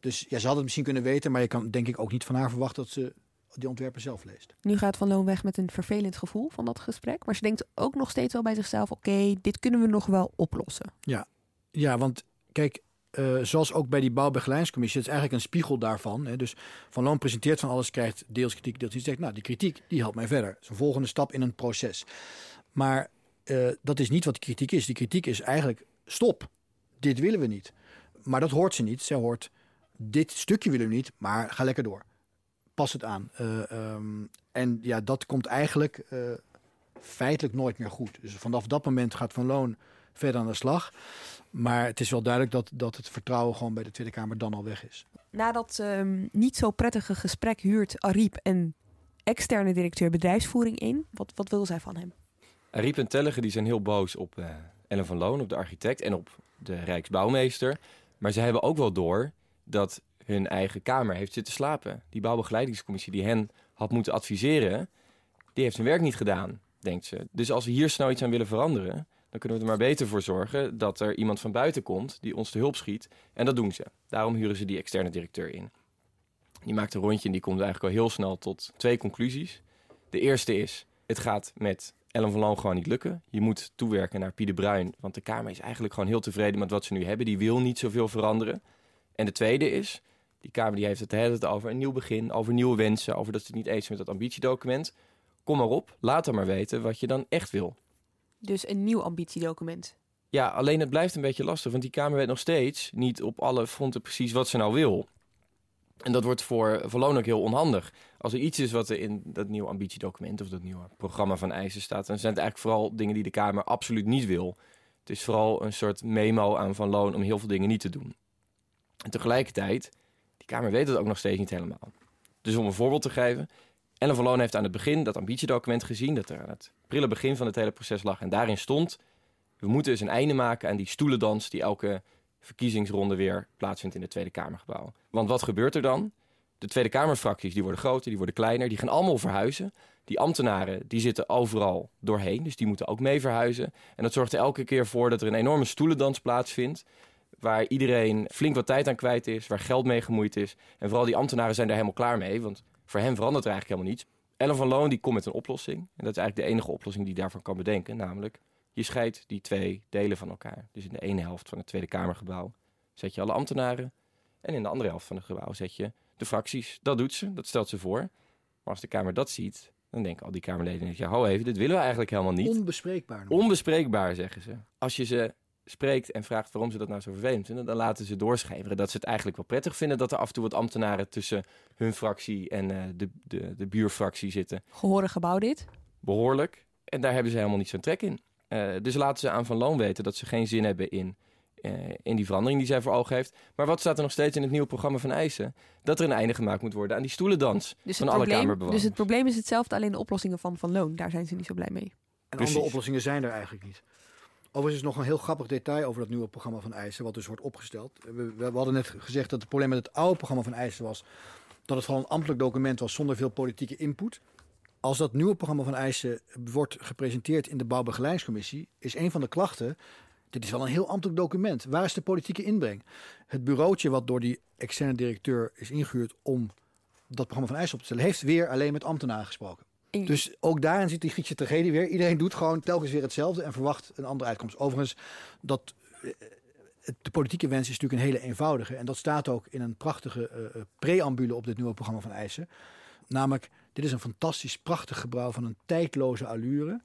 Dus ja, ze had het misschien kunnen weten, maar je kan denk ik ook niet van haar verwachten dat ze die ontwerpen zelf leest. Nu gaat Van Loon weg met een vervelend gevoel van dat gesprek. Maar ze denkt ook nog steeds wel bij zichzelf: oké, okay, dit kunnen we nog wel oplossen. Ja, ja want kijk, eh, zoals ook bij die bouwbegeleidingscommissie, het is eigenlijk een spiegel daarvan. Hè. Dus Van Loon presenteert van alles, krijgt deels kritiek, deels iets. Zegt, nou, die kritiek, die helpt mij verder. Een volgende stap in een proces. Maar eh, dat is niet wat de kritiek is. Die kritiek is eigenlijk, stop, dit willen we niet. Maar dat hoort ze niet. Zij hoort, dit stukje willen we niet, maar ga lekker door. Pas het aan. Eh, ehm, en ja, dat komt eigenlijk eh, feitelijk nooit meer goed. Dus vanaf dat moment gaat Van Loon verder aan de slag. Maar het is wel duidelijk dat, dat het vertrouwen gewoon bij de Tweede Kamer dan al weg is. Na dat ehm, niet zo prettige gesprek huurt Ariep een externe directeur bedrijfsvoering in. Wat, wat wil zij van hem? Ariep en Tellige die zijn heel boos op uh, Ellen van Loon, op de architect en op de Rijksbouwmeester. Maar ze hebben ook wel door dat hun eigen kamer heeft zitten slapen. Die bouwbegeleidingscommissie die hen had moeten adviseren, die heeft zijn werk niet gedaan, denkt ze. Dus als we hier snel iets aan willen veranderen, dan kunnen we er maar beter voor zorgen dat er iemand van buiten komt die ons te hulp schiet. En dat doen ze. Daarom huren ze die externe directeur in. Die maakt een rondje en die komt eigenlijk al heel snel tot twee conclusies. De eerste is, het gaat met Ellen van Loon gewoon niet lukken. Je moet toewerken naar Pieter Bruin, want de Kamer is eigenlijk gewoon heel tevreden met wat ze nu hebben. Die wil niet zoveel veranderen. En de tweede is, die Kamer die heeft het, over een nieuw begin, over nieuwe wensen, over dat ze het niet eens zijn met dat ambitiedocument. Kom maar op, laat er maar weten wat je dan echt wil. Dus een nieuw ambitiedocument. Ja, alleen het blijft een beetje lastig, want die Kamer weet nog steeds niet op alle fronten precies wat ze nou wil. En dat wordt voor Verloon ook heel onhandig. Als er iets is wat er in dat nieuwe ambitiedocument of dat nieuwe programma van eisen staat, dan zijn het eigenlijk vooral dingen die de Kamer absoluut niet wil. Het is vooral een soort memo aan Van Loon om heel veel dingen niet te doen. En tegelijkertijd, die Kamer weet het ook nog steeds niet helemaal. Dus om een voorbeeld te geven, Ellen van Loon heeft aan het begin dat ambitiedocument gezien, dat er aan het prille begin van het hele proces lag. En daarin stond, we moeten eens een einde maken aan die stoelendans die elke verkiezingsronde weer plaatsvindt in het Tweede Kamergebouw. Want wat gebeurt er dan? De Tweede Kamerfracties die worden groter, die worden kleiner, die gaan allemaal verhuizen. Die ambtenaren die zitten overal doorheen, dus die moeten ook mee verhuizen. En dat zorgt er elke keer voor dat er een enorme stoelendans plaatsvindt. Waar iedereen flink wat tijd aan kwijt is, waar geld mee gemoeid is. En vooral die ambtenaren zijn daar helemaal klaar mee, want voor hen verandert er eigenlijk helemaal niets. Ellen van Loon die komt met een oplossing. En dat is eigenlijk de enige oplossing die daarvan kan bedenken. Namelijk, je scheidt die twee delen van elkaar. Dus in de ene helft van het Tweede Kamergebouw zet je alle ambtenaren. En in de andere helft van het gebouw zet je de fracties. Dat doet ze, dat stelt ze voor. Maar als de Kamer dat ziet, dan denken al die Kamerleden... ja, hou even, dit willen we eigenlijk helemaal niet. Onbespreekbaar. Onbespreekbaar, zeggen ze. Als je ze spreekt en vraagt waarom ze dat nou zo vervelend vinden... dan laten ze doorschemeren dat ze het eigenlijk wel prettig vinden... dat er af en toe wat ambtenaren tussen hun fractie en uh, de, de, de buurfractie zitten. Gehoren gebouw dit? Behoorlijk. En daar hebben ze helemaal niet zo'n trek in. Uh, dus laten ze aan Van Loon weten dat ze geen zin hebben in, uh, in die verandering die zij voor ogen heeft. Maar wat staat er nog steeds in het nieuwe programma van eisen? Dat er een einde gemaakt moet worden aan die stoelendans dus van alle probleem, Kamerbewoners. Dus het probleem is hetzelfde, alleen de oplossingen van Van Loon, daar zijn ze niet zo blij mee. En Precies. andere oplossingen zijn er eigenlijk niet. Overigens is nog een heel grappig detail over dat nieuwe programma van eisen, wat dus wordt opgesteld. We, we hadden net gezegd dat het probleem met het oude programma van eisen was dat het gewoon een ambtelijk document was zonder veel politieke input als dat nieuwe programma van eisen wordt gepresenteerd in de bouwbegeleidingscommissie, is een van de klachten. Dit is wel een heel ambtelijk document. Waar is de politieke inbreng? Het bureautje wat door die externe directeur is ingehuurd om dat programma van eisen op te stellen, heeft weer alleen met ambtenaren gesproken. Dus ook daarin zit die Griekse tragedie weer. Iedereen doet gewoon telkens weer hetzelfde en verwacht een andere uitkomst. Overigens, dat, de politieke wens is natuurlijk een hele eenvoudige. En dat staat ook in een prachtige uh, preambule op dit nieuwe programma van eisen. Namelijk, dit is een fantastisch prachtig gebouw van een tijdloze allure.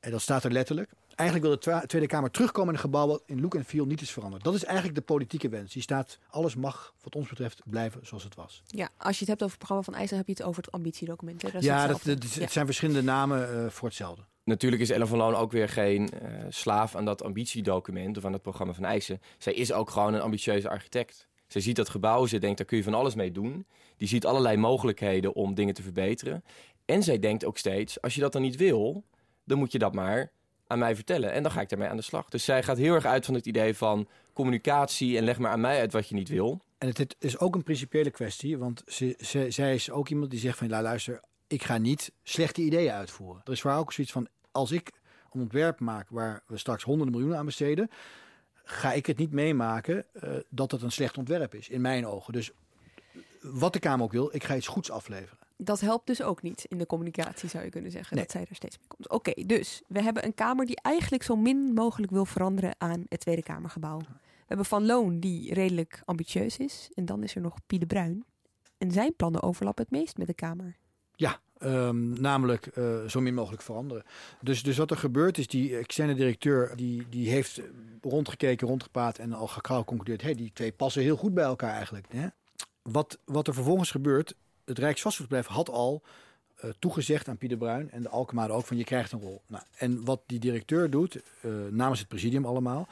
En dat staat er letterlijk. Eigenlijk wil de Tweede Kamer terugkomen in een gebouw wat in look en feel niet is veranderd. Dat is eigenlijk de politieke wens. Die staat, alles mag wat ons betreft blijven zoals het was. Ja, als je het hebt over het programma van IJzer, heb je het over het ambitiedocument. Dat ja, dat, dat, het ja. zijn verschillende namen uh, voor hetzelfde. Natuurlijk is Ellen van Loon ook weer geen uh, slaaf aan dat ambitiedocument of aan het programma van eisen. Zij is ook gewoon een ambitieuze architect. Zij ziet dat gebouw, ze denkt daar kun je van alles mee doen. Die ziet allerlei mogelijkheden om dingen te verbeteren. En zij denkt ook steeds, als je dat dan niet wil, dan moet je dat maar aan mij vertellen. En dan ga ik daarmee aan de slag. Dus zij gaat heel erg uit van het idee van communicatie en leg maar aan mij uit wat je niet wil. En het, is ook een principiële kwestie, want ze, ze, zij is ook iemand die zegt van, luister, ik ga niet slechte ideeën uitvoeren. Er is waar ook zoiets van, als ik een ontwerp maak waar we straks honderden miljoenen aan besteden, ga ik het niet meemaken uh, dat het een slecht ontwerp is, in mijn ogen. Dus wat de Kamer ook wil, ik ga iets goeds afleveren. Dat helpt dus ook niet in de communicatie, zou je kunnen zeggen, nee. dat zij er steeds mee komt. Oké, okay, dus we hebben een Kamer die eigenlijk zo min mogelijk wil veranderen aan het Tweede Kamergebouw. hebben Van Loon, die redelijk ambitieus is. En dan is er nog Pie de Bruin. En zijn plannen overlappen het meest met de Kamer. Ehm, namelijk eh, zo min mogelijk veranderen. Dus, dus wat er gebeurt is, die externe directeur die, die heeft rondgekeken, rondgepraat en al gauw concludeerd, hey, die twee passen heel goed bij elkaar eigenlijk. Hè? Wat, wat er vervolgens gebeurt, het Rijksvastgoedbedrijf had al uh, toegezegd aan Pieter Bruin en de Alkmaar ook van je krijgt een rol. Nou, en wat die directeur doet, uh, namens het presidium allemaal,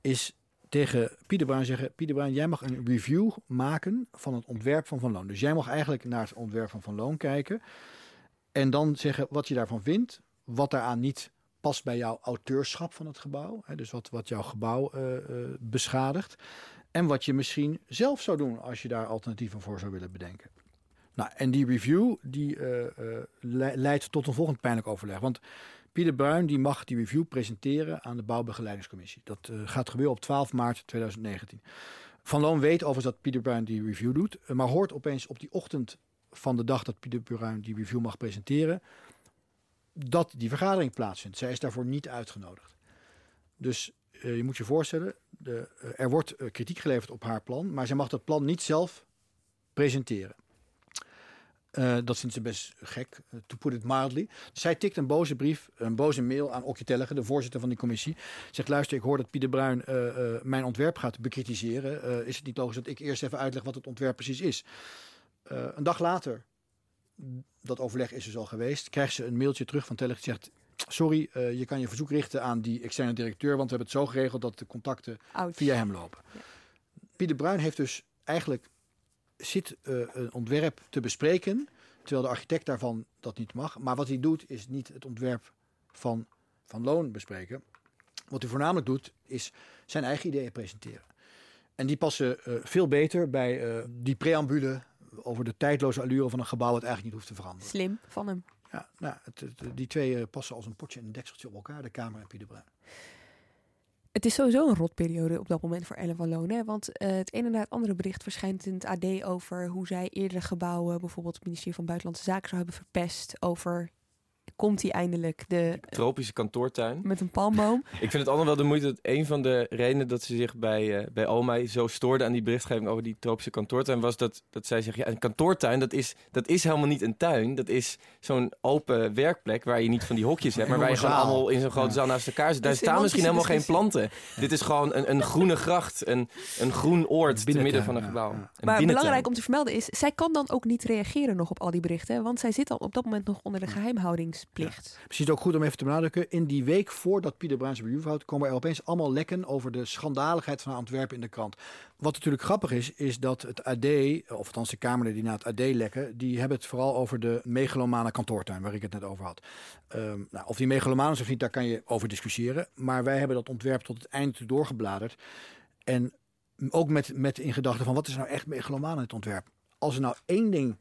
is tegen Pieter Bruin zeggen: Pieter Bruin, jij mag een review maken van het ontwerp van Van Loon. Dus jij mag eigenlijk naar het ontwerp van Van Loon kijken. En dan zeggen wat je daarvan vindt, wat daaraan niet past bij jouw auteurschap van het gebouw. Hè, dus wat, wat jouw gebouw uh, uh, beschadigt. En wat je misschien zelf zou doen als je daar alternatieven voor zou willen bedenken. Nou, en die review die uh, leidt tot een volgend pijnlijk overleg. Want Pieter Bruin die mag die review presenteren aan de bouwbegeleidingscommissie. Dat gaat gebeuren op 12 maart 2019. Van Loon weet overigens dat Pieter Bruin die review doet, maar hoort opeens op die ochtend van de dag dat Pieter Bruin die review mag presenteren, dat die vergadering plaatsvindt. Zij is daarvoor niet uitgenodigd. Dus uh, je moet je voorstellen, de, uh, er wordt kritiek geleverd op haar plan, maar zij mag dat plan niet zelf presenteren. Dat vindt ze best gek, to put it mildly. Zij tikt een boze brief, een boze mail aan Okje Tellige, de voorzitter van die commissie. Zegt, luister, ik hoor dat Pieter Bruin mijn ontwerp gaat bekritiseren. is het niet logisch dat ik eerst even uitleg wat het ontwerp precies is? Een dag later, dat overleg is dus al geweest, krijgt ze een mailtje terug van Tellige. Die zegt, sorry, je kan je verzoek richten aan die externe directeur, want we hebben het zo geregeld dat de contacten Ouch. via hem lopen. Ja. Pieter Bruin heeft dus eigenlijk zit uh, een ontwerp te bespreken, terwijl de architect daarvan dat niet mag. Maar wat hij doet, is niet het ontwerp van, van loon bespreken. Wat hij voornamelijk doet, is zijn eigen ideeën presenteren. En die passen uh, veel beter bij uh, die preambule over de tijdloze allure van een gebouw, wat eigenlijk niet hoeft te veranderen. Slim van hem. Ja, nou, het, het, die twee passen als een potje en een dekseltje op elkaar, de Kamer en Pieter Bruin. Het is sowieso een rotperiode op dat moment voor Ellen van Loon. Hè? Want uh, het ene na het andere bericht verschijnt in het AD over hoe zij eerdere gebouwen, bijvoorbeeld het ministerie van Buitenlandse Zaken, zou hebben verpest. Over komt hij eindelijk de tropische kantoortuin. met een palmboom. [LAUGHS] ik vind het allemaal wel de moeite dat een van de redenen dat ze zich bij uh, bij Omai zo stoorde aan die berichtgeving over die tropische kantoortuin was dat dat zij zegt ja een kantoortuin dat is dat is helemaal niet een tuin. Dat is zo'n open werkplek waar je niet van die hokjes hebt [LAUGHS] maar waar je gewoon allemaal in zo'n grote ja. zaal naast elkaar zit. Daar staan misschien helemaal geen planten. Dit is gewoon een, een groene gracht een een groen oord te midden van een gebouw. Ja. maar belangrijk om te vermelden is zij kan dan ook niet reageren nog op al die berichten want zij zit al op dat moment nog onder de geheimhoudings plicht. Misschien ook goed om even te benadrukken. In die week voordat Pieter Bruins review houdt, komen er opeens allemaal lekken over de schandaligheid van Antwerpen in de krant. Wat natuurlijk grappig is, is dat het AD, of althans de Kamerleden die naar het AD lekken, die hebben het vooral over de megalomane kantoortuin, waar ik het net over had. Um, nou, of die megalomaan is of niet, daar kan je over discussiëren. Maar wij hebben dat ontwerp tot het einde doorgebladerd. En ook met, met in gedachten van wat is nou echt megalomaan in het ontwerp? Als er nou één ding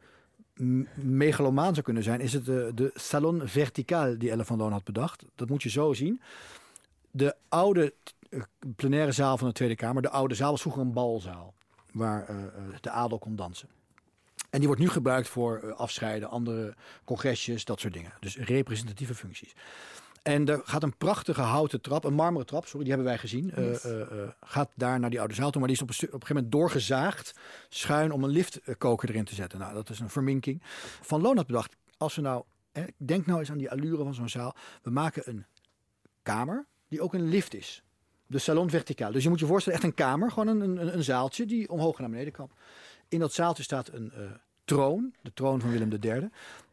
megalomaan zou kunnen zijn, is het de, de salon verticaal die Elle van Loon had bedacht. Dat moet je zo zien. De oude plenaire zaal van de Tweede Kamer, de oude zaal was vroeger een balzaal, waar uh, de adel kon dansen. En die wordt nu gebruikt voor afscheiden, andere congresjes, dat soort dingen. Dus representatieve functies. En er gaat een prachtige houten trap, een marmeren trap, sorry, die hebben wij gezien. Yes. Uh, uh, uh, gaat daar naar die oude zaal toe, maar die is op een, op een gegeven moment doorgezaagd, schuin om een liftkoker erin te zetten. Nou, dat is een verminking. Van Loon had bedacht, als we nou, hè, denk nou eens aan die allure van zo'n zaal. We maken een kamer die ook een lift is. De salon verticaal. Dus je moet je voorstellen, echt een kamer, gewoon een, een, een zaaltje die omhoog en naar beneden kan. In dat zaaltje staat een troon, de troon van Willem III.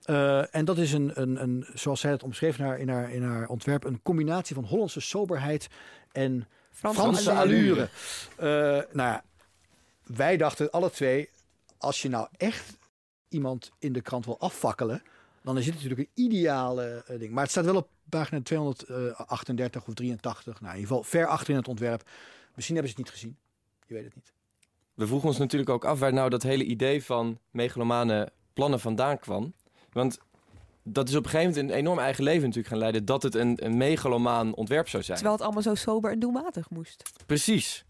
Uh, en dat is een, een, een, zoals zij het omschreef in haar, in, haar, in haar ontwerp, een combinatie van Hollandse soberheid en Franse, Franse allure. allure. Uh, nou ja, wij dachten alle twee, als je nou echt iemand in de krant wil afvakkelen, dan is dit natuurlijk een ideale uh, ding. Maar het staat wel op pagina 238 of 83, nou in ieder geval ver achter in het ontwerp. Misschien hebben ze het niet gezien, je weet het niet. We vroegen ons natuurlijk ook af waar nou dat hele idee van megalomane plannen vandaan kwam. Want dat is op een gegeven moment een enorm eigen leven natuurlijk gaan leiden... dat het een, een megalomaan ontwerp zou zijn. Terwijl het allemaal zo sober en doelmatig moest. Precies.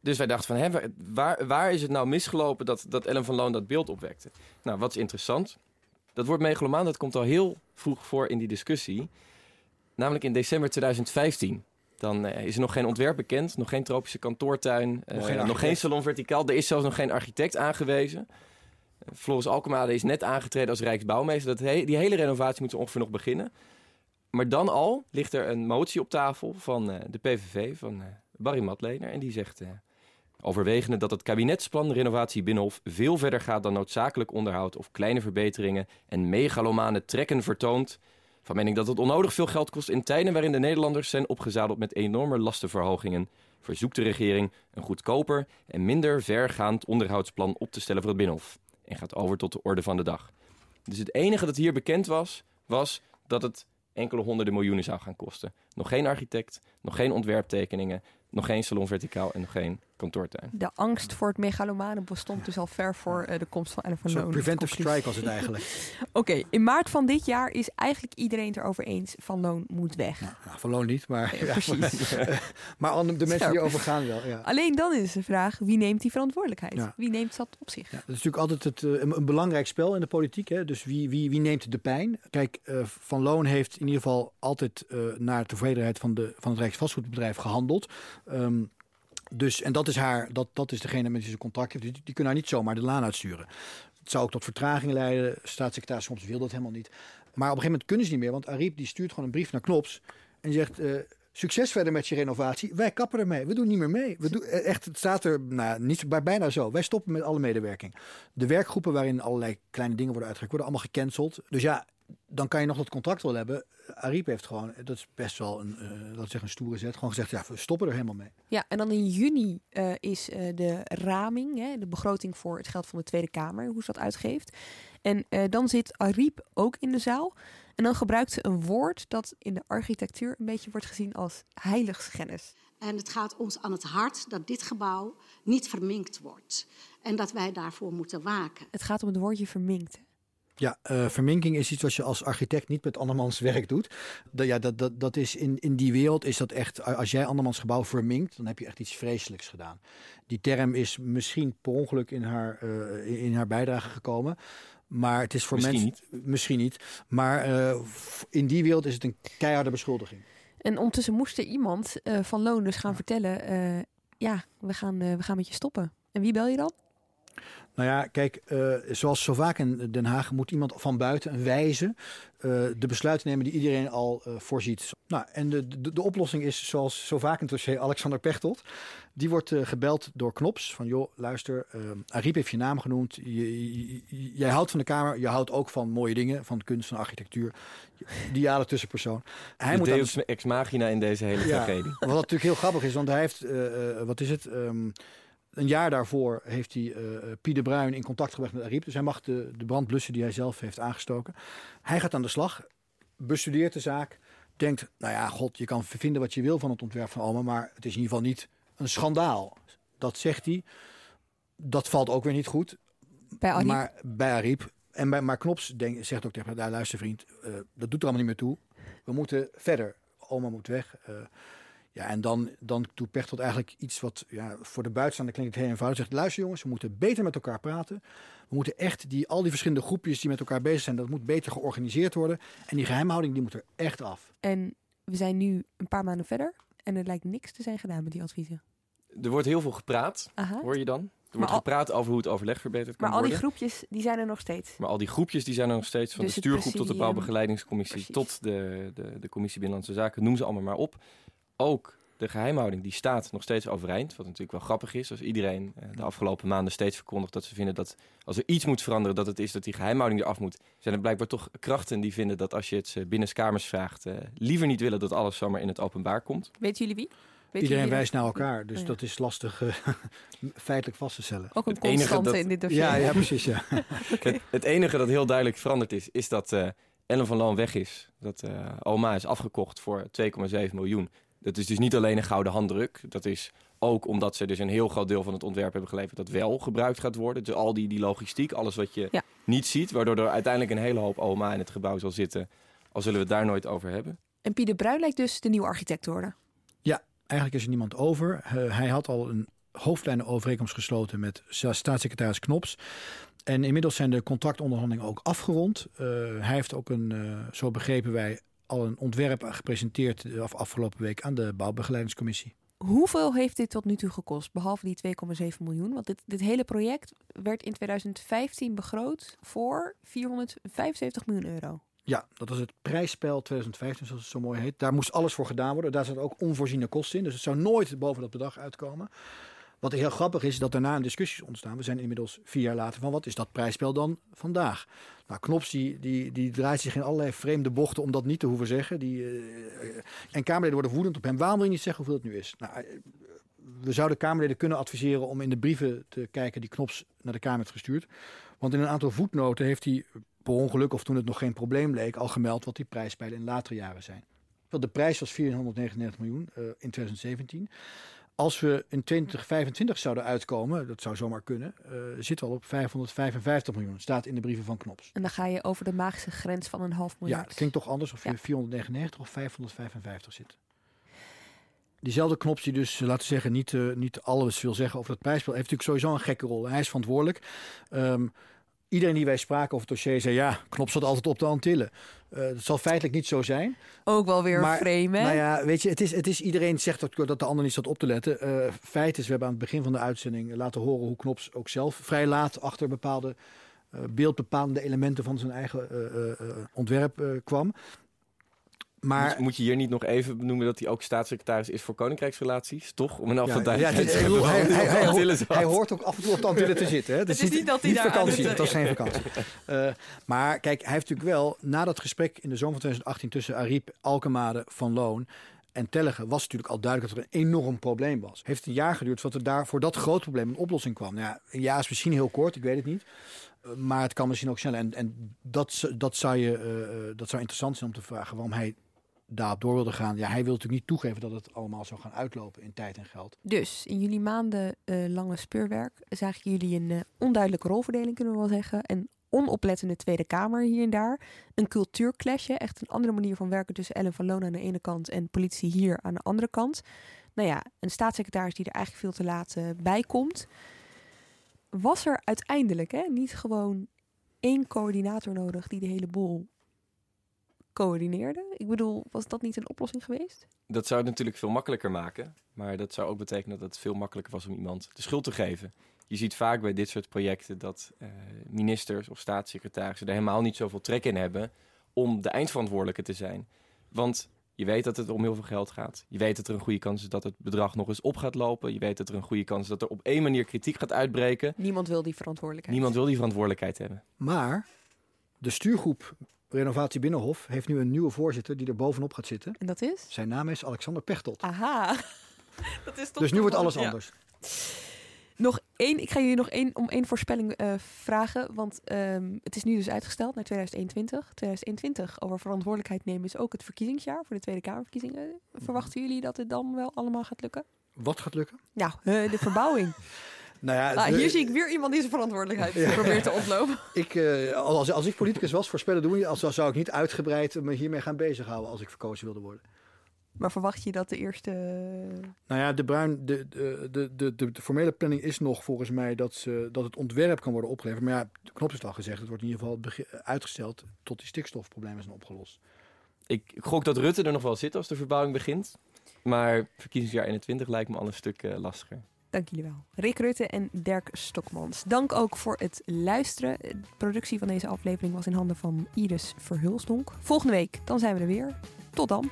Dus wij dachten van, hè, waar, waar is het nou misgelopen dat, dat Ellen van Loon dat beeld opwekte? Nou, wat is interessant? Dat woord megalomaan, dat komt al heel vroeg voor in die discussie. Namelijk in december 2015. Dan eh, is er nog geen ontwerp bekend, nog geen tropische kantoortuin, eh, Nog geen nog geen architect. salon verticaal. Er is zelfs nog geen architect aangewezen. Eh, Floris Alkemade is net aangetreden als Rijksbouwmeester. Dat he- die hele renovatie moet ongeveer nog beginnen. Maar dan al ligt er een motie op tafel van eh, de PVV, van eh, Barry Matlener. En die zegt, eh, overwegende dat het kabinetsplan renovatie Binnenhof veel verder gaat dan noodzakelijk onderhoud of kleine verbeteringen en megalomane trekken vertoont. Van mening dat het onnodig veel geld kost in tijden waarin de Nederlanders zijn opgezadeld met enorme lastenverhogingen. Verzoekt de regering een goedkoper en minder vergaand onderhoudsplan op te stellen voor het Binnenhof. En gaat over tot de orde van de dag. Dus het enige dat hier bekend was, was dat het enkele honderden miljoenen zou gaan kosten. Nog geen architect, nog geen ontwerptekeningen, nog geen salon verticaal en nog geen kantoortuin. De angst voor het megalomane bestond dus al ver voor eh, de komst van Ellen van Een Loon. soort preventive strike was het eigenlijk. [LAUGHS] Oké, in maart van dit jaar is eigenlijk iedereen het erover eens. Van Loon moet weg. Nou, van Loon niet, maar, Ja, [LAUGHS] precies. maar andere- de mensen die over gaan wel. Ja. Alleen dan is de vraag, wie neemt die verantwoordelijkheid? Ja. Wie neemt dat op zich? Ja, dat is natuurlijk altijd het, eh, een, een belangrijk spel in de politiek. Hè? Dus wie, wie, wie neemt de pijn? Kijk, eh, Van Loon heeft in ieder geval altijd eh, naar tevredenheid van, de, van het Rijksvastgoedbedrijf gehandeld. Ehm, dus, en dat is, haar, dat, dat is degene met wie ze contact heeft. Die, die kunnen haar niet zomaar de laan uitsturen. Het zou ook tot vertragingen leiden. Staatssecretaris soms wil dat helemaal niet. Maar op een gegeven moment kunnen ze niet meer. Want Ariep die stuurt gewoon een brief naar Knops. En zegt, eh, succes verder met je renovatie. Wij kappen ermee. We doen niet meer mee. We doen, eh, echt, het staat er nou, niet, bij- bijna zo. Wij stoppen met alle medewerking. De werkgroepen waarin allerlei kleine dingen worden uitgewerkt, worden allemaal gecanceld. Dus ja, dan kan je nog dat contract wel hebben. Ariep heeft gewoon, dat is best wel een, eh laten we zeggen, een stoere zet. Gewoon gezegd, ja, we stoppen er helemaal mee. Ja, en dan in juni eh, is eh, de raming, hè, de begroting voor het geld van de Tweede Kamer, hoe ze dat uitgeeft. En eh, dan zit Ariep ook in de zaal. En dan gebruikt ze een woord dat in de architectuur een beetje wordt gezien als heiligschennis. En het gaat ons aan het hart dat dit gebouw niet verminkt wordt. En dat wij daarvoor moeten waken. Het gaat om het woordje verminkt. Ja, eh, verminking is iets wat je als architect niet met andermans [LAUGHS] werk doet. Dat, ja, dat, dat, dat is in, in die wereld is dat echt, als jij andermans gebouw verminkt, dan heb je echt iets vreselijks gedaan. Die term is misschien per ongeluk in haar, eh, in haar bijdrage gekomen. Maar het is voor Misschien mensen. Misschien niet. Maar eh, in die wereld is het een keiharde beschuldiging. En ondertussen moest er iemand eh, van Loon dus gaan vertellen, eh, ja, we gaan, eh, we gaan met je stoppen. En wie bel je dan? Nou ja, kijk, eh, zoals zo vaak in Den Haag moet iemand van buiten, een wijze, eh, de besluiten nemen die iedereen al eh, voorziet. Nou, en de, de, de oplossing is, zoals zo vaak in het dossier, Alexander Pechtold. Die wordt gebeld door Knops van, joh, luister, Ariep heeft je naam genoemd. Je, je- je- jij houdt van de Kamer, je houdt ook van mooie dingen, van kunst, van architectuur. Ideale tussenpersoon. Hij de moet deus ex machina in deze hele Ja. tragedie. wat natuurlijk heel grappig is, want hij heeft, wat is het? Ehm, een jaar daarvoor heeft hij Pie de Bruin in contact gebracht met Ariep. Dus hij mag de, de brand blussen die hij zelf heeft aangestoken. Hij gaat aan de slag, bestudeert de zaak. Denkt, nou ja, god, je kan vinden wat je wil van het ontwerp van Alma. Maar het is in ieder geval niet een schandaal. Dat zegt hij. Dat valt ook weer niet goed. Bij Ariep? Maar bij Ariep. En bij, maar Knops zegt ook tegen hem, nou, luister vriend, eh, dat doet er allemaal niet meer toe. We moeten verder. Oma moet weg. Eh, ja, en dan, dan doet Pechtold eigenlijk iets wat ja, voor de buitenstaander klinkt het heel eenvoudig. Zegt, luister jongens, we moeten beter met elkaar praten. We moeten echt die, al die verschillende groepjes die met elkaar bezig zijn, dat moet beter georganiseerd worden. En die geheimhouding die moet er echt af. En we zijn nu een paar maanden verder en er lijkt niks te zijn gedaan met die adviezen. Er wordt heel veel gepraat, Aha. hoor je dan? Er Maar wordt al- gepraat over hoe het overleg verbeterd kan Maar al die worden. groepjes, die zijn er nog steeds. Maar al die groepjes die zijn er nog steeds, van Dus de stuurgroep tot de bouwbegeleidingscommissie, Precies. tot de, de, de commissie Binnenlandse Zaken, noem ze allemaal maar op. Ook de geheimhouding die staat nog steeds overeind, wat natuurlijk wel grappig is. Als iedereen eh, de afgelopen maanden steeds verkondigt dat ze vinden dat als er iets moet veranderen, dat het is dat die geheimhouding eraf moet. Zijn er blijkbaar toch krachten die vinden dat als je het ze binnenskamers vraagt, eh, liever niet willen dat alles zomaar in het openbaar komt. Weten jullie wie? Weten Iedereen wijst naar elkaar, dus ja. dat is lastig eh, [LAUGHS] feitelijk vast te stellen. Ook een Het enige constante dat- in dit dossier. Ja, ja, [LAUGHS] precies. Ja. [LAUGHS] Het, het enige dat heel duidelijk veranderd is, is dat eh, Ellen van Loon weg is. Dat eh, oma is afgekocht voor 2,7 miljoen. Dat is dus niet alleen een gouden handdruk. Dat is ook omdat ze dus een heel groot deel van het ontwerp hebben geleverd dat wel gebruikt gaat worden. Dus al die, die logistiek, alles wat je Ja. niet ziet, waardoor er uiteindelijk een hele hoop oma in het gebouw zal zitten. Al zullen we het daar nooit over hebben. En Pieter Bruin lijkt dus de nieuwe architect te worden. Eigenlijk is er niemand over. Hij had al een hoofdlijnenovereenkomst gesloten met sta- staatssecretaris Knops. En inmiddels zijn de contractonderhandelingen ook afgerond. Eh, hij heeft ook een, eh, zo begrepen wij, al een ontwerp gepresenteerd de af- afgelopen week aan de bouwbegeleidingscommissie. Hoeveel heeft dit tot nu toe gekost, behalve die 2,7 miljoen? Want dit, dit hele project werd in 2015 begroot voor 475 miljoen euro. Ja, dat is het prijsspel 2015, zoals het zo mooi heet. Daar moest alles voor gedaan worden. Daar zat ook onvoorziene kosten in. Dus het zou nooit boven dat bedrag uitkomen. Wat heel grappig is, dat daarna een discussie is ontstaan. We zijn inmiddels vier jaar later van wat is dat prijsspel dan vandaag? Nou, Knops die, die, draait zich in allerlei vreemde bochten om dat niet te hoeven zeggen. Die, eh, en Kamerleden worden woedend op hem. Waarom wil je niet zeggen hoeveel het nu is? Nou, eh, we zouden Kamerleden kunnen adviseren om in de brieven te kijken die Knops naar de Kamer heeft gestuurd. Want in een aantal voetnoten heeft hij per ongeluk, of toen het nog geen probleem leek, al gemeld wat die prijspijlen in latere jaren zijn. De prijs was 499 miljoen eh, in 2017. Als we in 2025 zouden uitkomen, dat zou zomaar kunnen, zitten we al op 555 miljoen. Staat in de brieven van Knops. En dan ga je over de magische grens van een half miljard. Ja, het klinkt toch anders of je Ja. 499 of 555 zit. Diezelfde Knops die dus, laten we zeggen, niet, eh, niet alles wil zeggen over het prijsspel, heeft natuurlijk sowieso een gekke rol. Hij is verantwoordelijk. Ehm, iedereen die wij spraken over het dossier zei, ja, Knops zat altijd op de Antillen. Eh, dat zal feitelijk niet zo zijn. Ook wel weer Maar, frame, hè? Nou ja, weet je, het is, het is iedereen zegt dat, dat de ander niet zat op te letten. Eh, feit is, we hebben aan het begin van de uitzending laten horen hoe Knops ook zelf vrij laat achter bepaalde eh, beeldbepalende elementen van zijn eigen ontwerp kwam. Maar Moet, moet je hier niet nog even benoemen dat hij ook staatssecretaris is voor Koninkrijksrelaties, toch? Om een ja, afval ja, het is- hij, hij, [LAUGHS] hij, hij, hoort, hij hoort ook af en toe op de Antillen te zitten. Hè. [LAUGHS] Het is niet dat hij daar vakantie, het- dat is geen [LAUGHS] vakantie. Eh, maar kijk, hij heeft natuurlijk wel, na dat gesprek in de zomer van 2018 tussen Ariep, Alkemade, Van Loon en Tellegen, was natuurlijk al duidelijk dat er een enorm probleem was. Heeft een jaar geduurd voordat er daar voor dat groot probleem een oplossing kwam. Nou ja, een jaar is misschien heel kort, ik weet het niet. Eh, Maar het kan misschien ook sneller. En, en dat, dat, zou je, eh, eh, dat zou interessant zijn om te vragen waarom hij daarop door wilde gaan. Ja, hij wil natuurlijk niet toegeven dat het allemaal zou gaan uitlopen in tijd en geld. Dus in jullie maanden eh, lange speurwerk zagen jullie een eh, onduidelijke rolverdeling, kunnen we wel zeggen. Een onoplettende Tweede Kamer hier en daar. Een cultuurclashje, echt een andere manier van werken tussen Ellen van Loon aan de ene kant en politie hier aan de andere kant. Nou ja, een staatssecretaris die er eigenlijk veel te laat eh, bij komt. Was er uiteindelijk hè, niet gewoon één coördinator nodig die de hele boel coördineerde? Ik bedoel, was dat niet een oplossing geweest? Dat zou het natuurlijk veel makkelijker maken. Maar dat zou ook betekenen dat het veel makkelijker was om iemand de schuld te geven. Je ziet vaak bij dit soort projecten dat eh, ministers of staatssecretarissen er helemaal niet zoveel trek in hebben om de eindverantwoordelijke te zijn. Want je weet dat het om heel veel geld gaat. Je weet dat er een goede kans is dat het bedrag nog eens op gaat lopen. Je weet dat er een goede kans is dat er op één manier kritiek gaat uitbreken. Niemand wil die verantwoordelijkheid. Niemand wil die verantwoordelijkheid hebben. Maar de stuurgroep Renovatie Binnenhof heeft nu een nieuwe voorzitter die er bovenop gaat zitten. En dat is? Zijn naam is Alexander Pechtold. Aha. [LAUGHS] dat is toch dus nu wordt alles Ja. anders. Nog één, ik ga jullie nog één, om één voorspelling eh, vragen. Want ehm, het is nu dus uitgesteld naar 2021. 2021 over verantwoordelijkheid nemen is ook het verkiezingsjaar voor de Tweede Kamerverkiezingen. Verwachten jullie dat het dan wel allemaal gaat lukken? Wat gaat lukken? Nou, eh, de verbouwing. [LAUGHS] Nou ja, de- hier zie ik weer iemand die zijn verantwoordelijkheid Ja. probeert te ontlopen. [LAUGHS] ik, eh, als, als ik politicus was, voorspellen doen, als, zou ik niet uitgebreid me hiermee gaan bezighouden als ik verkozen wilde worden. Maar verwacht je dat de eerste... Nou ja, de, bruin, de, de, de, de, formele planning is nog volgens mij dat, ze, dat het ontwerp kan worden opgeleverd. Maar ja, de knop is al gezegd. Het wordt in ieder geval uitgesteld tot die stikstofproblemen zijn opgelost. Ik gok dat Rutte er nog wel zit als de verbouwing begint. Maar verkiezingsjaar 21 lijkt me al een stuk eh, lastiger. Dank jullie wel. Rick Rutte en Dirk Stokmans. Dank ook voor het luisteren. De productie van deze aflevering was in handen van Iris Verhulsdonk. Volgende week, dan zijn we er weer. Tot dan.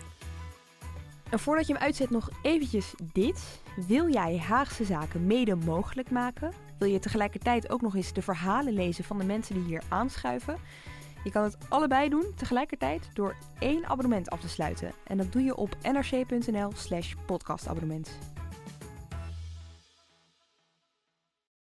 En voordat je hem uitzet nog eventjes dit. Wil jij Haagse zaken mede mogelijk maken? Wil je tegelijkertijd ook nog eens de verhalen lezen van de mensen die hier aanschuiven? Je kan het allebei doen tegelijkertijd door één abonnement af te sluiten. En dat doe je op nrc.nl slash podcastabonnement.